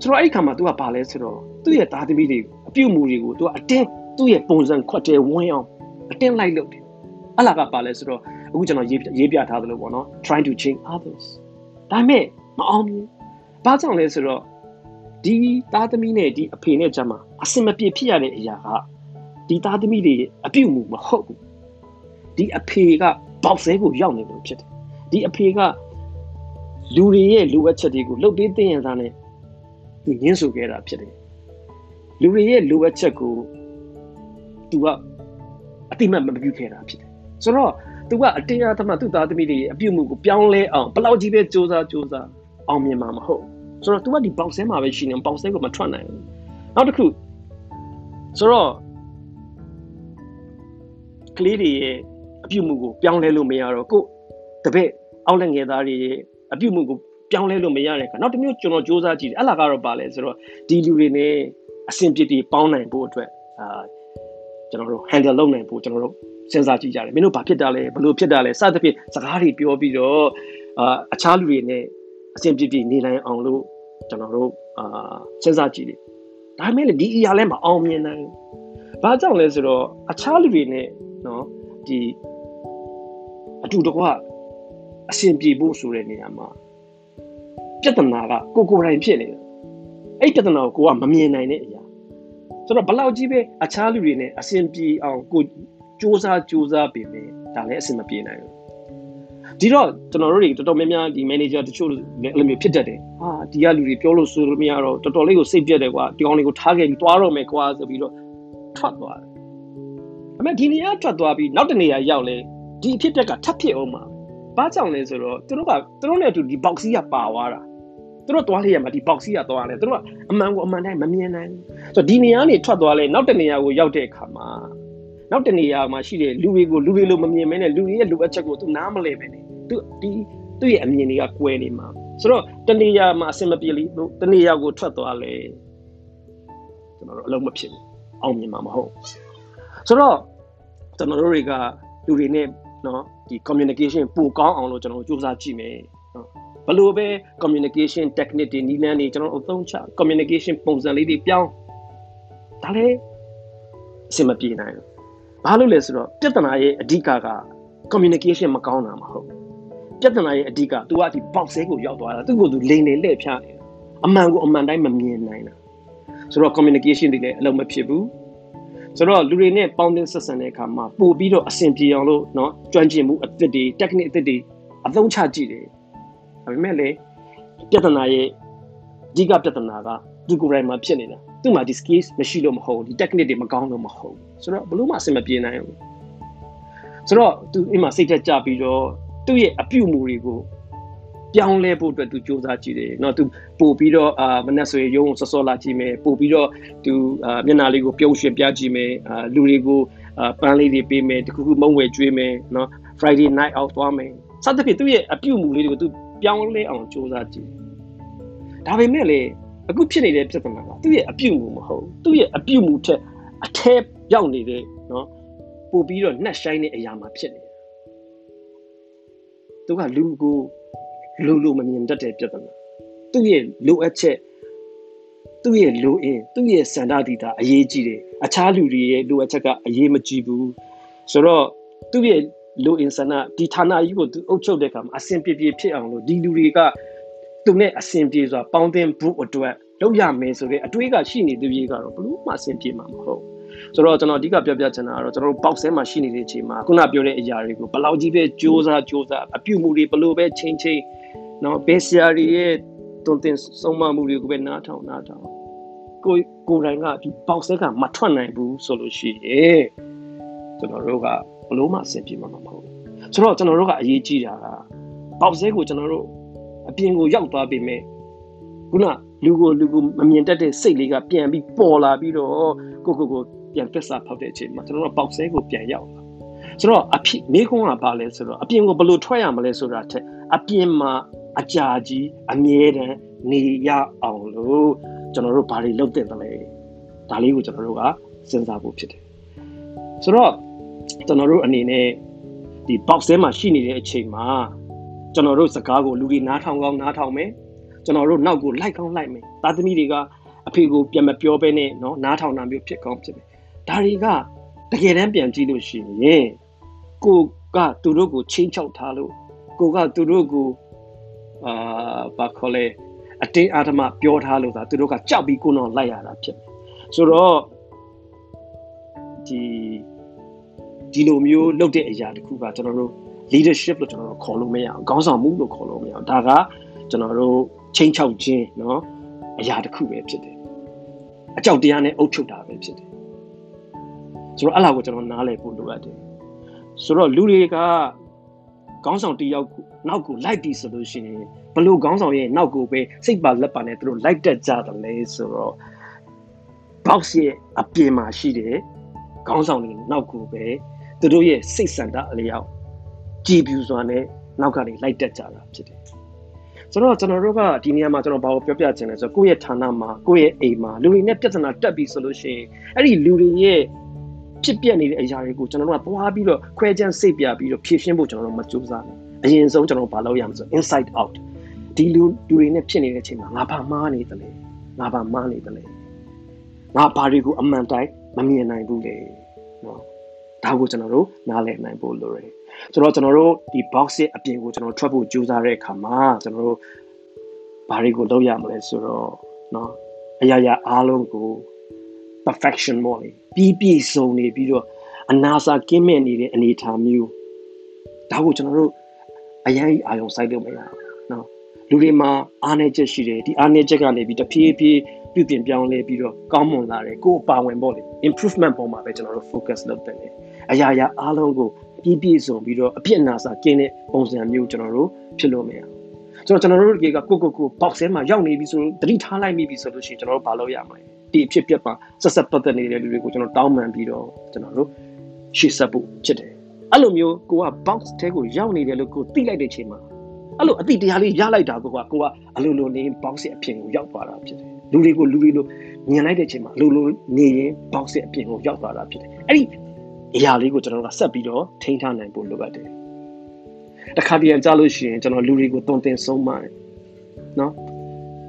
[SPEAKER 1] ဆိုတော့အဲ့ခါမှာသူကပါလဲဆိုတော့သူ့ရဲ့သားသမီးတွေအပြုတ်မှုတွေကိုသူကအတင်း သူ့ရဲ့ပုံစံခွက်တယ်ဝင်းအောင်အတင်းလိုက်လုပ်တယ်အဲ့လာကပါလဲဆိုတော့အခုကျွန်တော်ရေးရေးပြထားသလိုပေါ့နော် trying to change others ဒါပေမဲ့မအောင်ဘူးဘာကြောင့်လဲဆိုတော့ဒီသားသမီးနဲ့ဒီအဖေနဲ့ကြမှာအစင်မပြေဖြစ်ရတဲ့အရာကဒီသားသမီးတွေအပြုတ်မှုမဟုတ်ဘူးဒီအဖေကပေါက်ဆဲကိုရောက်နေလို့ဖြစ်တယ်ဒီအဖေကလူတွေရဲ့လိုအပ်ချက်တွေကိုလှုပ်ပေးသိရင်သားနဲ့သူညှင်းဆိုခဲ့တာဖြစ်တယ်လူတွေရဲ့လိုအပ်ချက်ကို သူကအတိမတ်မပြုခဲ့တာဖြစ်တယ်ဆိုတော့သူကအတရားသမသူ့သားသမီးတွေရဲ့အပြုမှုကိုပြောင်းလဲအောင်ဘလောက်ကြီးပဲစ조사စ조사အောင်မြင်မှာမဟုတ်ဆိုတော့ तू ကဒီပေါက်ဆဲမှာပဲရှိနေပေါက်ဆဲကိုမထွက်နိုင်ဘူးနောက်တစ်ခုဆိုတော့ကလေးတွေရဲ့အပြုမှုကိုပြောင်းလဲလို့မရတော့ကိုတပည့်အောက်လက်ငယ်သားတွေရဲ့အပြုမှုကိုပြောင်းလဲလို့မရတဲ့အခါနောက်တစ်မျိုးကျွန်တော်စ조사ကြည့်တယ်အဲ့လာကတော့ပါလဲဆိုတော့ဒီလူတွေနဲ့အဆင်ပြေပြေပေါင်းနိုင်ဖို့အတွက်အာ ကျွန်တော်တို့ handle လုပ်နိုင်ဖို့ကျွန်တော်တို့စဉ်းစားကြည့်ကြတယ်မင်းတို့ဘာဖြစ်တာလဲဘလို့ဖြစ်တာလဲစသဖြင့်စကားတွေပြောပြီးတော့အာအခြားလူတွေနဲ့အဆင်ပြေပြေနေနိုင်အောင်လို့ကျွန်တော်တို့အာစဉ်းစားကြည့်တယ်ဒါပေမဲ့ဒီအရာလဲမအောင်မြင်နိုင်ဘာကြောင့်လဲဆိုတော့အခြားလူတွေနဲ့နော်ဒီအတူတကွအဆင်ပြေဖို့ဆိုတဲ့နေရာမှာပြဿနာကကိုကိုယ်တိုင်ဖြစ်နေတယ်အဲ့ပြဿနာကိုကိုကမမြင်နိုင်တဲ့အရာ ဆိုတော့ဘလောက်ကြီးပဲအခြားလူတွေနဲ့အဆင်ပြေအောင်ကိုစူးစမ်းစူးစမ်းပြင်မယ်ဒါလည်းအဆင်မပြေနိုင်ဘူးဒီတော့ကျွန်တော်တို့တွေတော်တော်များများဒီ manager တချို့လည်းအဲ့လိုမျိုးဖြစ်တတ်တယ်ဟာဒီကလူတွေပြောလို့ဆိုလို့မရတော့တော်တော်လေးကိုစိတ်ပြတ်တယ်ကွာဒီကောင်လေးကိုထားခဲ့ပြီးသွားတော့မယ်ကွာဆိုပြီးတော့ထွက်သွားတယ်အမေဒီနေရာထွက်သွားပြီးနောက်တနေရာရောက်လဲဒီအဖြစ်တက်ကထပ်ဖြစ်အောင်မှာဘာကြောင့်လဲဆိုတော့သူတို့ကသူတို့နဲ့အတူဒီ box ကြီးကပါသွားတာ သူတို့သွားလျက်မှာဒီ box ကြီးကသွားတယ်သူတို့ကအမှန်ကိုအမှန်တိုင်းမမြင်နိုင်ဘူးဆိုတော့ဒီနေရာကနေထွက်သွားလဲနောက်တနေရာကိုရောက်တဲ့အခါမှာနောက်တနေရာမှာရှိတဲ့လူတွေကိုလူတွေလိုမမြင်မဲနဲ့လူတွေရဲ့လိုအပ်ချက်ကိုသူနားမလဲပဲနဲ့သူဒီသူ့ရဲ့အမြင်တွေကကွဲနေမှာဆိုတော့တနေရာမှာအဆင်မပြေလို့တနေရာကိုထွက်သွားလဲကျွန်တော်တို့အလုံးမဖြစ်ဘူးအောင်မြင်မှာမဟုတ်ဆိုတော့ကျွန်တော်တို့တွေကလူတွေနဲ့နော်ဒီ communication ပိုကောင်းအောင်လို့ကျွန်တော်တို့စူးစမ်းကြည့်မယ်နော် ဘလို့ပဲ communication technique တွေနည်းလမ်းတွေကျွန်တော်တို့အသုံးချ communication ပုံစံလေးတွေပြောင်းဒါလည်းအဆင်မပြေနိုင်ဘူး ဘာလို့လဲဆိုတော့ပြဿနာရဲ့အဓိကက communication မကောင်းတာမဟုတ်ပြဿနာရဲ့အဓိက तू ကဒီ box ဆဲကိုရောက်သွားတာသူ့ကို तू လိန်နေလှည့်ဖျားနေတာအမှန်ကိုအမှန်တိုင်းမမြင်နိုင်တာဆိုတော့ communication တွေလည်းအလုံးမဖြစ်ဘူးဆိုတော့လူတွေနဲ့ပေါင်းသင်းဆက်ဆံတဲ့အခါမှာပို့ပြီးတော့အဆင်ပြေအောင်လို့เนาะကျွမ်းကျင်မှုအသစ်တွေ technique အသစ်တွေအသုံးချကြည့်တယ် ဒါပေမဲ့လေပြဿနာရဲ့အဓိကပြဿနာကဒီကိုယ်တိုင်မှာဖြစ်နေတာသူ့မှာဒီ skills မရှိလို့မဟုတ်ဒီ technique တွေမကောင်းလို့မဟုတ်ဆိုတော့ဘလို့မှအဆင်မပြေနိုင်ဘူးဆိုတော့သူအိမ်မှာစိတ်သက်ကြပြီးတော့သူ့ရဲ့အပြုအမူတွေကိုပြောင်းလဲဖို့အတွက်သူစူးစမ်းကြည့်တယ်เนาะသူပို့ပြီးတော့အာမနဲ့ဆိုရင်ရုံးစောစောလာကြည့်မယ်ပို့ပြီးတော့သူအာမျက်နှာလေးကိုပြုံးရွှင်ပြကြည့်မယ်အာလူတွေကိုအာပန်းလေးတွေပေးမယ်တခုခုမုံဝယ်ကျွေးမယ်เนาะ Friday night out သွားမယ်စသဖြင့်သူ့ရဲ့အပြုအမူလေးတွေကိုသူ ပြောင်းလဲအောင်စူးစမ်းကြည့်ဒါပေမဲ့လေအခုဖြစ်နေတဲ့ပြဿနာကသူ့ရဲ့အပြုတ်မှုမဟုတ်သူ့ရဲ့အပြုတ်မှုထက်အထက်ရောက်နေတဲ့နော်ပို့ပြီးတော့နှက်ဆိုင်တဲ့အရာမှာဖြစ်နေတယ်သူကလူကိုလူလိုမမြင်တတ်တဲ့ပြဿနာသူ့ရဲ့လိုအပ်ချက်သူ့ရဲ့လိုအင်သူ့ရဲ့စန္ဒတိတာအရေးကြီးတယ်အခြားလူတွေရဲ့လိုအပ်ချက်ကအရေးမကြီးဘူးဆိုတော့သူ့ရဲ့ လိုအင်းစန္ဒဒီဌာနကြီးကိုသူအုပ်ချုပ်တဲ့အခါမှာအဆင်ပြေပြေဖြစ်အောင်လို့ဒီလူတွေကသူနဲ့အဆင်ပြေစွာပေါင်းသင်းဖို့အတွက်လုပ်ရမယ်ဆိုတဲ့အတွေးကရှိနေသူကြီးကတော့ဘလို့မှအဆင်ပြေမှာမဟုတ်ဆိုတော့ကျွန်တော်အဓိကပြောပြချင်တာကတော့ကျွန်တော်တို့ပေါက်ဆဲမှာရှိနေတဲ့အချိန်မှာခုနပြောတဲ့အရာတွေကိုဘယ်လောက်ကြီးပဲစ조사စ조사အပြုမှုတွေဘလို့ပဲချင်းချင်းနော်ဘေးဆရာတွေရဲ့တုံတင်ဆုံးမမှုတွေကိုပဲနားထောင်နားထောင်ကိုကိုယ်တိုင်ကဒီပေါက်ဆဲကမထွက်နိုင်ဘူးဆိုလို့ရှိရင်ကျွန်တော်တို့က ဘလို့မှအဆင်ပြေမှာမဟုတ်ဘူးဆိုတော့ကျွန်တော်တို့ကအရေးကြီးတာကပေါက်ဆဲကိုကျွန်တော်တို့အပြင်ကိုရောက်သွားပြီမဲ့ခုနလူကိုလူကိုမမြင်တတ်တဲ့စိတ်လေးကပြန်ပြီးပေါ်လာပြီးတော့ကိုကိုကိုပြန်သက်စာဖောက်တဲ့အချိန်မှာကျွန်တော်တို့ပေါက်ဆဲကိုပြန်ရောက်လာဆိုတော့အဖြစ်မိကုန်းကဘာလဲဆိုတော့အပြင်ကိုဘယ်လိုထွက်ရမလဲဆိုတာထက်အပြင်မှာအကြာကြီးအမြဲတမ်းနေရအောင်လို့ကျွန်တော်တို့ဘာတွေလုပ်တင်တယ်လဲဒါလေးကိုကျွန်တော်တို့ကစဉ်းစားဖို့ဖြစ်တယ်ဆိုတော့ ကျွန်တော်တို့အနေနဲ့ဒီ box ထဲမှာရှိနေတဲ့အချိန်မှာကျွန်တော်တို့စကားကိုလူတွေနားထောင်ကောင်းနားထောင်မယ်ကျွန်တော်တို့နောက်ကိုလိုက်ကောင်းလိုက်မယ်သားသမီးတွေကအဖေကိုပြန်မပြောဘဲနဲ့เนาะနားထောင်တာမျိုးဖြစ်ကောင်းဖြစ်မယ်ဒါတွေကတကယ်တမ်းပြန်ကြည့်လို့ရှိရင်ကိုကသူတို့ကိုချင်းချောက်ထားလို့ကိုကသူတို့ကိုအာဘာခေါ်လဲအတင်းအာဓမပြောထားလို့သာသူတို့ကကြောက်ပြီးကိုတော့လိုက်ရတာဖြစ်တယ်ဆိုတော့ဒီ ဒီလိုမျိုးလုပ်တဲ့အရာတခုကကျွန်တော်တို့ leadership လို့ကျွန်တော်တို့ခေါ်လို့မရအောင်ခေါင်းဆောင်မှုလို့ခေါ်လို့မရအောင်ဒါကကျွန်တော်တို့ချင်းချောက်ခြင်းเนาะအရာတခုပဲဖြစ်တယ်အကြောက်တရားနဲ့အုပ်ချုပ်တာပဲဖြစ်တယ်ဆိုတော့အဲ့လာကိုကျွန်တော်နားလည်ဖို့လိုအပ်တယ်ဆိုတော့လူတွေကခေါင်းဆောင်တယောက်နောက်ကိုလိုက်ပြီးဆိုလို့ရှိရင်ဘလို့ခေါင်းဆောင်ရဲ့နောက်ကိုပဲစိတ်ပါလက်ပါနဲ့သူတို့လိုက်တက်ကြတယ်လေဆိုတော့ box ရဲ့အပြင်မှာရှိတဲ့ခေါင်းဆောင်တွေနောက်ကိုပဲ သူတို့ရဲ့စိတ်ဆန္ဒအလျောက်ကြည်ပြူစွာနဲ့နောက်ကနေလိုက်တက်ကြတာဖြစ်တယ်ဆိုတော့ကျွန်တော်တို့ကဒီနေရာမှာကျွန်တော်ဘာကိုပြောပြချင်လဲဆိုတော့ကိုယ့်ရဲ့ဌာနမှာကိုယ့်ရဲ့အိမ်မှာလူတွေနဲ့ပြဿနာတက်ပြီးဆိုလို့ရှိရင်အဲ့ဒီလူတွေရဲ့ဖြစ်ပျက်နေတဲ့အရာတွေကိုကျွန်တော်တို့ကသွားပြီးတော့ခွဲခြမ်းစိတ်ပြပြီးတော့ဖြည့်ရှင်းဖို့ကျွန်တော်တို့မကြိုးစားဘူးအရင်ဆုံးကျွန်တော်ဘာလုပ်ရမလဲဆို inside out ဒီလူလူတွေနဲ့ဖြစ်နေတဲ့အချိန်မှာငါဘာမှားနေသလဲငါဘာမှားနေသလဲငါဘာတွေကိုအမှန်တိုင်းမမြင်နိုင်ဘူးလေနော် ဒါကိုကျွန်တော်တို့နားလည်နိုင်ဖို့လိုတယ်ဆိုတော့ကျွန်တော်တို့ဒီ box ရဲ့အပြင်ကိုကျွန်တော်ထွက်ဖို့ကြိုးစားတဲ့အခါမှာကျွန်တော်တို့ဘာတွေကိုလုပ်ရမလဲဆိုတော့နော်အရာရာအားလုံးကို perfection ပေါ့လေပြီးပြည့်စုံနေပြီးတော့အနာစာကင်းမဲ့နေတဲ့အနေအထားမျိုးဒါကိုကျွန်တော်တို့အရင်အာရုံစိုက်လို့မရဘူးနော်လူတွေမှာအားနည်းချက်ရှိတယ်ဒီအားနည်းချက်ကနေပြီးတဖြည်းဖြည်းပြုပြင်ပြောင်းလဲပြီးတော့ကောင်းမွန်လာတယ်ကိုယ်အပါဝင်ပေါ့လေ improvement ပေါ်မှာပဲကျွန်တော်တို့ focus လုပ်တယ် အရာရာအားလုံးကိုပြည့်ပြည့်စုံပြီးတော့အပြစ်နာစာကင်းတဲ့ပုံစံမျိုးကျွန်တော်တို့ဖြစ်လို့မရဘူးဆိုတော့ကျွန်တော်တို့ကကိုကိုကို box ထဲမှာရောက်နေပြီဆိုတော့တတိထားလိုက်ပြီဆိုလို့ရှိရင်ကျွန်တော်တို့ဘာလုပ်ရမလဲဒီအဖြစ်ပြက်ပါဆက်ဆက်ပတ်သက်နေတဲ့လူတွေကိုကျွန်တော်တောင်းပန်ပြီးတော့ကျွန်တော်တို့ရှေ့ဆက်ဖို့ဖြစ်တယ်အဲ့လိုမျိုးကိုက box ထဲကိုရောက်နေတယ်လို့ကိုသိလိုက်တဲ့ချိန်မှာအဲ့လိုအတိတရားလေးရလိုက်တာကိုကကိုကအလိုလိုနေ box ရဲ့အပြင်ကိုရောက်သွားတာဖြစ်တယ်လူတွေကိုလူတွေလိုမြင်လိုက်တဲ့ချိန်မှာအလိုလိုနေရင် box ရဲ့အပြင်ကိုရောက်သွားတာဖြစ်တယ်အဲ့ဒီ အရာလေးကိုကျွန်တော်တို့ကဆက်ပြီးတော့ထိန်းထားနိုင်ဖို့လိုအပ်တယ်တခါတည်းကြားလို့ရှိရင်ကျွန်တော်လူတွေကိုတုံတင်ဆုံးပါတယ်နော်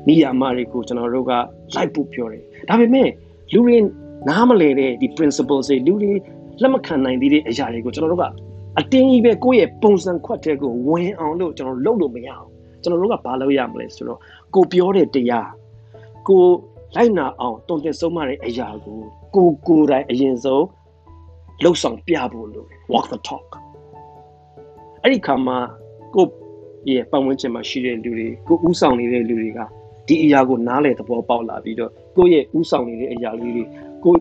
[SPEAKER 1] မိယာမတွေကိုကျွန်တော်တို့ကလိုက်ဖို့ပြောတယ်ဒါပေမဲ့လူတွေနားမလည်တဲ့ဒီ principles တွေလူတွေလက်မခံနိုင်သေးတဲ့အရာတွေကိုကျွန်တော်တို့ကအတင်းကြီးပဲကိုယ့်ရဲ့ပုံစံခွက်တဲ့ကိုဝင်အောင်လို့ကျွန်တော်လုပ်လို့မရအောင်ကျွန်တော်တို့ကဘာလုပ်ရမလဲဆိုတော့ကိုပြောတဲ့တရားကိုလိုက်နာအောင်တုံ့ပြန်ဆုံးမတဲ့အရာကိုကိုကိုယ်တိုင်အရင်ဆုံး လှုပ်ဆောင်ပြဖို့လို့ walk the talk အဲ့ဒီခါမှာကိုရဲ့ပတ်ဝန်းကျင်မှာရှိတဲ့လူတွေကိုဥဆောင်နေတဲ့လူတွေကဒီအရာကိုနားလည်သဘောပေါက်လာပြီးတော့ကိုယ့်ရဲ့ဥဆောင်နေတဲ့အရာလေးတွေကို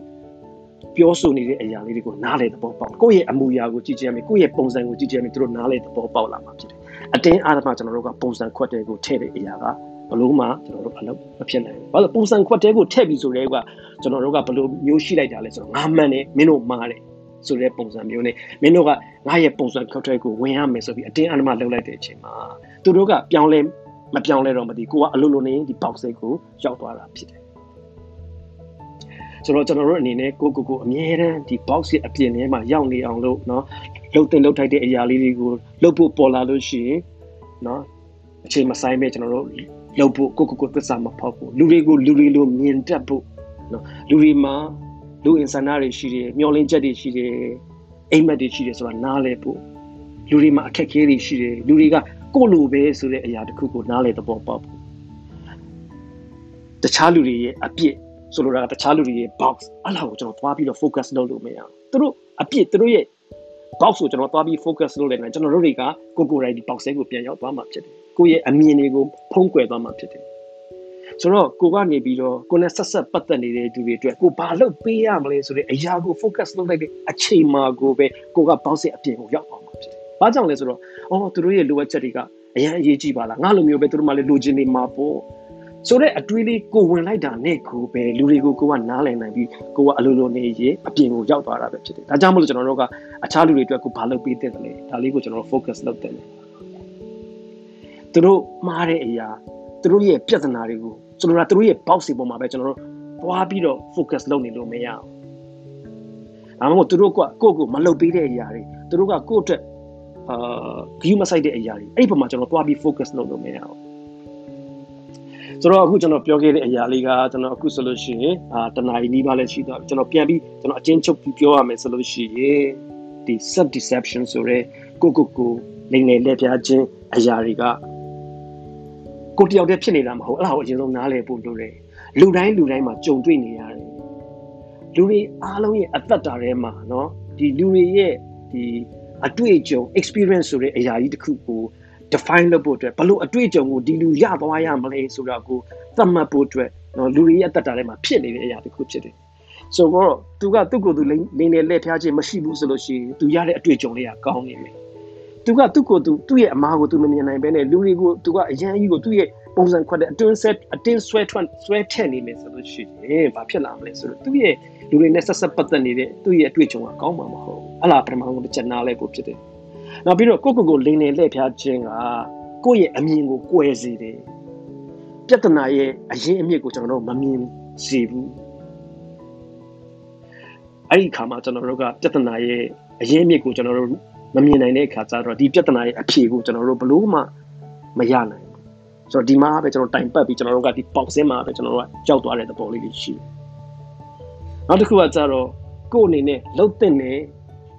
[SPEAKER 1] ပြောဆိုနေတဲ့အရာလေးတွေကိုနားလည်သဘောပေါက်ကိုယ့်ရဲ့အမူအရာကိုကြည့်ကြရမယ်ကိုယ့်ရဲ့ပုံစံကိုကြည့်ကြရမယ်သူတို့နားလည်သဘောပေါက်လာမှာဖြစ်တယ်အတင်းအားဓမ္မကျွန်တော်တို့ကပုံစံခွက်တဲ့ကိုထည့်တဲ့အရာကဘလို့မှကျွန်တော်တို့အလုပ်မဖြစ်နိုင်ဘူးဘာလို့ပုံစံခွက်တဲ့ကိုထည့်ပြီးဆိုတဲ့ကကျွန်တော်တို့ကဘလို့မျိုးရှိလိုက်တာလဲဆိုတော့ငါမှန်တယ်မင်းတို့မှားတယ် ဆိုတဲ့ပုံစံမျိုးနဲ့မင်းတို့ကငါရဲ့ပုံစံခွက်တဲ့ကိုဝင်ရမယ်ဆိုပြီးအတင်းအားဓမ္မလုပ်လိုက်တဲ့အချိန်မှာသူတို့ကပြောင်းလဲမပြောင်းလဲတော့မသိကိုကအလိုလိုနေဒီ box ကိုရောက်သွားတာဖြစ်တယ်ဆိုတော့ကျွန်တော်တို့အနေနဲ့ကိုကိုကိုအမြဲတမ်းဒီ box ရဲ့အပြင်ထဲမှာရောက်နေအောင်လို့เนาะလှုပ်တင်လှုပ်ထိုက်တဲ့အရာလေးတွေကိုလှုပ်ဖို့ပေါ်လာလို့ရှိရင်เนาะအချိန်မဆိုင်ပဲကျွန်တော်တို့လှုပ်ဖို့ကိုကိုကိုသစ္စာမဖောက်ဖို့လူတွေကိုလူတွေလိုမြင်တတ်ဖို့เนาะလူတွေမှာ လူအင်ဆန္ဒတွေရှိတယ်မျောလင်းချက်တွေရှိတယ်အိမ်မက်တွေရှိတယ်ဆိုတာနားလဲဖို့လူတွေမှာအခက်အခဲတွေရှိတယ်လူတွေကကိုလိုပဲဆိုတဲ့အရာတစ်ခုကိုနားလေသဘောပေါက်ဖို့တခြားလူတွေရဲ့အပြစ်ဆိုလိုတာကတခြားလူတွေရဲ့ box အဲ့လောက်ကိုကျွန်တော်သွားပြီးတော့ focus လုပ်လို့မရဘူးသူတို့အပြစ်သူတို့ရဲ့ box ကိုကျွန်တော်သွားပြီး focus လုပ်လိုက်တယ်ကျွန်တော်တို့တွေကကိုကိုရိုက်ဒီ box ကိုပြန်ရောက်သွားမှာဖြစ်တယ်ကိုရဲ့အမြင်တွေကိုဖုံးကွယ်သွားမှာဖြစ်တယ် ဆိုတော့ကိုကနေပြီးတော့ကိုနဲ့ဆက်ဆက်ပတ်သက်နေတဲ့သူတွေအတွက်ကိုဘာလုပ်ပေးရမလဲဆိုတဲ့အရာကို focus လုပ်လိုက်တဲ့အချိန်မှာကိုပဲကိုက box ရဲ့အပြင်ကိုရောက်သွားမှာဖြစ်တယ်။ဘာကြောင့်လဲဆိုတော့အော်သူတို့ရဲ့လိုအပ်ချက်တွေကအရင်အရေးကြီးပါလားငါလိုမျိုးပဲသူတို့မှလည်းလိုချင်နေမှာပေါ့ဆိုတော့အတွေးလေးကိုဝင်လိုက်တာနဲ့ကိုပဲလူတွေကိုကိုကနားလည်နိုင်ပြီးကိုကအလိုလိုနေရင်အပြင်ကိုရောက်သွားတာပဲဖြစ်တယ်ဒါကြောင့်မလို့ကျွန်တော်တို့ကအခြားလူတွေအတွက်ကိုဘာလုပ်ပေးတဲ့လဲဒါလေးကိုကျွန်တော်တို့ focus လုပ်တယ်သူတို့မှားတဲ့အရာသူတို့ရဲ့ပြဿနာတွေကို ကျွန်တော်တို့သူတို့ရဲ့ box တွေပေါ်မှာပဲကျွန်တော်တို့သွားပြီးတော့ focus လုပ်နေလို့မရအောင်ဒါမှမဟုတ်သူတို့ကကိုယ့်ကိုမလုပ်ပေးတဲ့အရာတွေသူတို့ကကိုယ့်အတွက်အာဂယူးမဆိုင်တဲ့အရာတွေအဲ့ဒီပုံမှာကျွန်တော်တွားပြီး focus လုပ်လို့မရအောင်ဆိုတော့အခုကျွန်တော်ပြောခဲ့တဲ့အရာလေးကကျွန်တော်အခုဆိုလို့ရှိရင်အာတနာရီနီးပါးလည်းရှိသွားပြီကျွန်တော်ပြန်ပြီးကျွန်တော်အချင်းချုပ်ပြီးပြောရမယ်ဆိုလို့ရှိရင်ဒီ self deception ဆိုရဲကိုကိုကိုလိမ့်နေလက်ပြခြင်းအရာတွေက ကိုတယောက်တည်းဖြစ်နေတာမဟုတ်အဲ့ဒါကိုအရင်ဆုံးနားလည်ဖို့လိုတယ်လူတိုင်းလူတိုင်းမှာကြုံတွေ့နေရတယ်လူတွေအားလုံးရဲ့အသက်တာထဲမှာเนาะဒီလူတွေရဲ့ဒီအတွေ့အကြုံ experience ဆိုတဲ့အရာကြီးတစ်ခုကို define လုပ်ဖို့အတွက်ဘလို့အတွေ့အကြုံကိုဒီလူရသွားရမလဲဆိုတာကိုသတ်မှတ်ဖို့အတွက်နော်လူတွေရဲ့အသက်တာထဲမှာဖြစ်နေတဲ့အရာတစ်ခုဖြစ်တယ်။ဆိုတော့သူကသူ့ကိုယ်သူလိမ့်နေလက်ထားခြင်းမရှိဘူးဆိုလို့ရှိရင်သူရတဲ့အတွေ့အကြုံလေးကကောင်းနေမယ်။ သူကသူ့ကိုယ်သူသူ့ရဲ့အမားကိုသူမမြင်နိုင်ဘဲနဲ့လူတွေကိုသူကအရန်ကြီးကိုသူ့ရဲ့ပုံစံခွက်တဲ့အတွင်းဆက်အတင်းဆွဲထွက်ဆွဲထက်နေမယ်ဆိုလို့ရှိရင်ဘာဖြစ်လာမလဲဆိုတော့သူ့ရဲ့လူတွေနဲ့ဆက်ဆက်ပတ်သက်နေတဲ့သူ့ရဲ့အတွေ့အကြုံကကောင်းမှာမဟုတ်ဘူး။အလားပထမဆုံးတစ်ချက်နားလဲဖို့ဖြစ်တယ်။နောက်ပြီးတော့ကိုကိုကိုလိန်နေလှည့်ဖျားခြင်းကကိုယ့်ရဲ့အမြင်ကိုကွဲစေတယ်။ပြဿနာရဲ့အရင်အမြစ်ကိုကျွန်တော်တို့မမြင်စေဘူး။အဲ့ဒီခါမှာကျွန်တော်တို့ကပြဿနာရဲ့အရင်အမြစ်ကိုကျွန်တော်တို့ မမြင်နိုင်တဲ့အခါကျတော့ဒီပြဿနာရဲ့အဖြေကိုကျွန်တော်တို့ဘလို့မှမရနိုင်ဘူး။ဆိုတော့ဒီမှာပဲကျွန်တော်တိုင်ပတ်ပြီးကျွန်တော်တို့ကဒီပေါက်စင်းမှာပဲကျွန်တော်တို့ကကြောက်သွားတဲ့သဘောလေးတွေရှိတယ်။နောက်တစ်ခုကကျတော့ကိုယ့်အနေနဲ့လှုပ်တဲ့နေ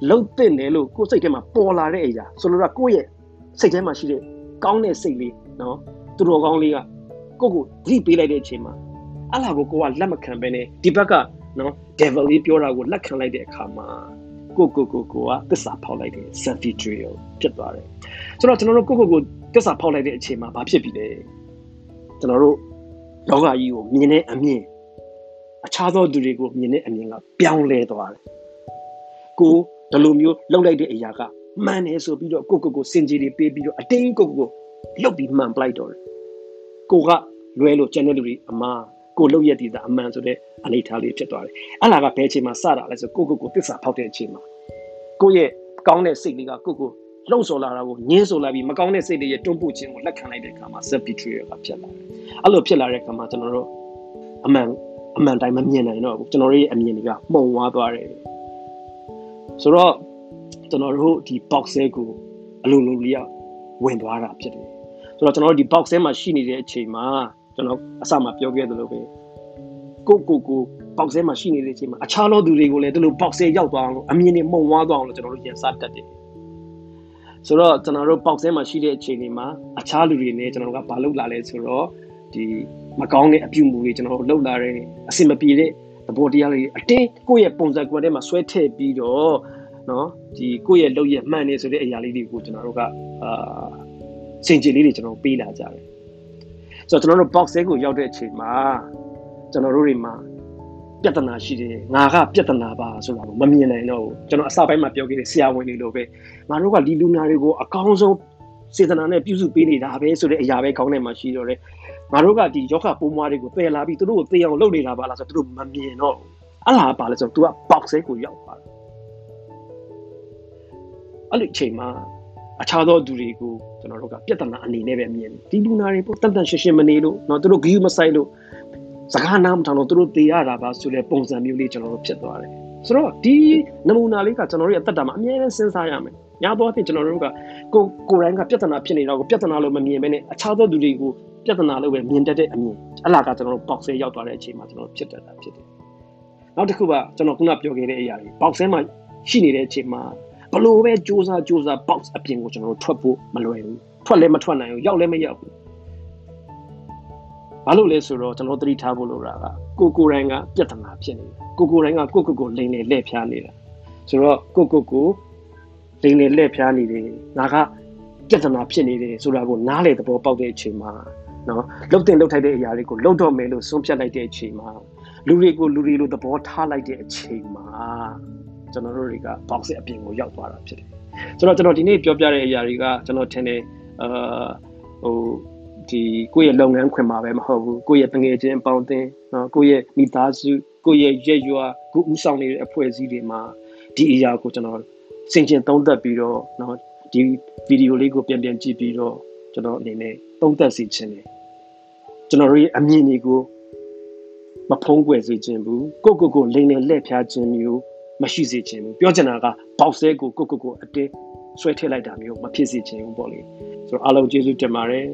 [SPEAKER 1] လှုပ်တဲ့နေလို့ကိုယ်စိတ်ထဲမှာပေါ်လာတဲ့အရာဆိုလိုတာကိုယ့်ရဲ့စိတ်ထဲမှာရှိတဲ့ကောင်းတဲ့စိတ်လေးနော်သူတော်ကောင်းလေးကကိုယ့်ကိုဓိပေးလိုက်တဲ့အချိန်မှာအလားကိုကိုကလက်မခံပဲနဲ့ဒီဘက်ကနော် devil လေးပြောတာကိုလက်ခံလိုက်တဲ့အခါမှာ ကိုကိုကိုကိုကသစ္စာဖောက်လိုက်တယ် self betrayal ဖြစ်သွားတယ်ဆိုတော့ကျွန်တော်တို့ကိုကိုကိုသစ္စာဖောက်လိုက်တဲ့အချိန်မှာဘာဖြစ်ပြီလဲကျွန်တော်တို့လောကကြီးကိုမြင်တဲ့အမြင်အခြားသောသူတွေကိုမြင်တဲ့အမြင်ကပြောင်းလဲသွားတယ်ကိုဒီလိုမျိုးလှုပ်လိုက်တဲ့အရာကမှန်တယ်ဆိုပြီးတော့ကိုကိုကိုစင်ကြီးတွေပေးပြီးတော့အတင်းကိုကိုကိုလှုပ်ပြီးမှန်ပလိုက်တော့တယ်ကိုကလွဲလို့ကျန်တဲ့လူတွေအမား ကိုလှုပ်ရက်တည်တာအမှန်ဆိုတဲ့အနေထားလေးဖြစ်သွားတယ်အဲ့လာကဘယ်အချိန်မှာစတာလဲဆိုကိုကိုကိုတစ္ဆာဖောက်တဲ့အချိန်မှာကိုရဲ့ကောင်းတဲ့စိတ်လေးကကိုကိုလှုပ်ဆော်လာတာကိုညင်းဆိုလာပြီးမကောင်းတဲ့စိတ်တွေရဲ့တွန်းပို့ခြင်းကိုလက်ခံလိုက်တဲ့အခါမှာ self betrayal ကဖြစ်လာတယ်အဲ့လိုဖြစ်လာတဲ့အခါမှာကျွန်တော်တို့အမှန်အမှန်တိုင်းမမြင်နိုင်တော့ဘူးကျွန်တော်တို့ရဲ့အမြင်တွေကမှုံဝါသွားတယ်ဆိုတော့ကျွန်တော်တို့ဒီ box ထဲကိုအလိုလိုလေးဝင်သွားတာဖြစ်တယ်ဆိုတော့ကျွန်တော်တို့ဒီ box ထဲမှာရှိနေတဲ့အချိန်မှာ ကျွန်တော်အစမှပြောခဲ့သလိုပဲကိုကိုကို box ထဲမှာရှိနေတဲ့အချိန်မှာအခြားသောသူတွေကိုလည်းဒီလို box ထဲရောက်သွားအောင်လို့အမြင်တွေမှုံဝါးသွားအောင်လို့ကျွန်တော်တို့ရင်စားတတ်တယ်ဆိုတော့ကျွန်တော်တို့ box ထဲမှာရှိတဲ့အချိန်တွေမှာအခြားလူတွေနဲ့ကျွန်တော်တို့ကဘာလုပ်လာလဲဆိုတော့ဒီမကောင်းတဲ့အပြုအမူတွေကျွန်တော်တို့လုပ်လာတယ်အဆင်မပြေတဲ့သဘောတရားတွေအတင်းကိုယ့်ရဲ့ပုံစံကွန်ထဲမှာဆွဲထည့်ပြီးတော့နော်ဒီကိုယ့်ရဲ့လုပ်ရမှန်နေဆိုတဲ့အရာလေးတွေကိုကျွန်တော်တို့ကအာစင်ကြယ်လေးတွေကျွန်တော်ပေးလာကြတယ် ဆိုတော့ကျွန်တော်တို့ box ထဲကိုရောက်တဲ့အချိန်မှာကျွန်တော်တို့တွေမှာပြဿနာရှိတယ်ငါကပြဿနာပါဆိုတာကိုမမြင်နိုင်တော့ဘူးကျွန်တော်အစပိုင်းမှာပြောခဲ့တဲ့ဆရာဝန်တွေလိုပဲငါတို့ကဒီလူနာတွေကိုအကောင်းဆုံးစေတနာနဲ့ပြုစုပေးနေတာပဲဆိုတဲ့အရာပဲခေါင်းထဲမှာရှိတော့တယ်ငါတို့ကဒီယောဂပိုးမွားတွေကိုပယ်လာပြီးသူတို့ကိုသေအောင်လုပ်နေတာပါလားဆိုတော့သူတို့မမြင်တော့အဲ့လားပါလဲဆိုတော့ तू က box ထဲကိုရောက်သွားတယ်အဲ့ဒီအချိန်မှာ အခြားသောသူတွေကိုကျွန်တော်တို့ကပြဿနာအနေနဲ့ပဲမြင်တယ်ဒီလူနာတွေပေါ့တန်တန်ရှင်းရှင်းမနေလို့เนาะသူတို့ဂီယူမဆိုင်လို့စကားနားမထောင်လို့သူတို့သေရတာပါဆိုတဲ့ပုံစံမျိုးလေးကျွန်တော်တို့ဖြစ်သွားတယ်ဆိုတော့ဒီနမူနာလေးကကျွန်တော်တို့ရဲ့အသက်တာမှာအမြဲတမ်းစဉ်းစားရမယ်ညာတော့အဖြစ်ကျွန်တော်တို့ကကိုကိုယ်တိုင်ကပြဿနာဖြစ်နေတာကိုပြဿနာလို့မမြင်ဘဲနဲ့အခြားသောသူတွေကိုပြဿနာလို့ပဲမြင်တတ်တဲ့အမြင်အလားကကျွန်တော်တို့ box ထဲရောက်သွားတဲ့အချိန်မှာကျွန်တော်ဖြစ်တတ်တာဖြစ်တယ်နောက်တစ်ခုကကျွန်တော်ခုနပြောခဲ့တဲ့အရာတွေ box ထဲမှာရှိနေတဲ့အချိန်မှာ ဘလို့ပဲစူးစမ်းစူးစမ်း box အပြင်ကိုကျွန်တော်တို့ထွက်ဖို့မလွယ်ဘူးထွက်လည်းမထွက်နိုင်ဘူးရောက်လည်းမရောက်ဘူးဘာလို့လဲဆိုတော့ကျွန်တော်သတိထားဖို့လိုတာကကိုကိုရိုင်းကပြဿနာဖြစ်နေတယ်ကိုကိုရိုင်းကကိုကိုကိုလိန်လေလက်ဖြားနေတာဆိုတော့ကိုကိုကိုလိန်လေလက်ဖြားနေတယ်ငါကပြဿနာဖြစ်နေတယ်ဆိုတာကိုနားလေသဘောပေါက်တဲ့အချိန်မှာနော်လှုပ်တင်လှုပ်ထိုက်တဲ့အရာတွေကိုလှုပ်တော့မယ်လို့ဆုံးဖြတ်လိုက်တဲ့အချိန်မှာလူတွေကိုလူတွေလိုသဘောထားလိုက်တဲ့အချိန်မှာ ကျွန်တော်တို့တွေက box အပြင်ကိုရောက်သွားတာဖြစ်တယ်ဆိုတော့ကျွန်တော်ဒီနေ့ပြောပြတဲ့အရာတွေကကျွန်တော်ထင်တယ်အာဟိုဒီကိုယ့်ရဲ့လုပ်ငန်းခွင်မှာပဲမဟုတ်ဘူးကိုယ့်ရဲ့တငယ်ချင်းပေါင်းတင်နော်ကိုယ့်ရဲ့မိသားစုကိုယ့်ရဲ့ရက်ရွာကိုဥဆောင်နေတဲ့အဖွဲ့အစည်းတွေမှာဒီအရာကိုကျွန်တော်စင်ကျင်သုံးသပ်ပြီးတော့နော်ဒီဗီဒီယိုလေးကိုပြန်ပြန်ကြည့်ပြီးတော့ကျွန်တော်အနေနဲ့သုံးသပ်စီခြင်းတယ်ကျွန်တော်တို့ရဲ့အမြင်တွေကိုမဖုံးကွယ်စေခြင်းဘူးကိုကိုကိုလိန်နဲ့လက်ဖြားခြင်းမျိုး မရှိစေခြင်းဘူးပြောချင်တာကပေါက်ဆဲကိုကိုကိုကိုအတင်းဆွဲထည့်လိုက်တာမျိုးမဖြစ်စေခြင်းဘူးပေါ့လေဆိုတော့အားလုံးကျေးဇူးတင်ပါတယ်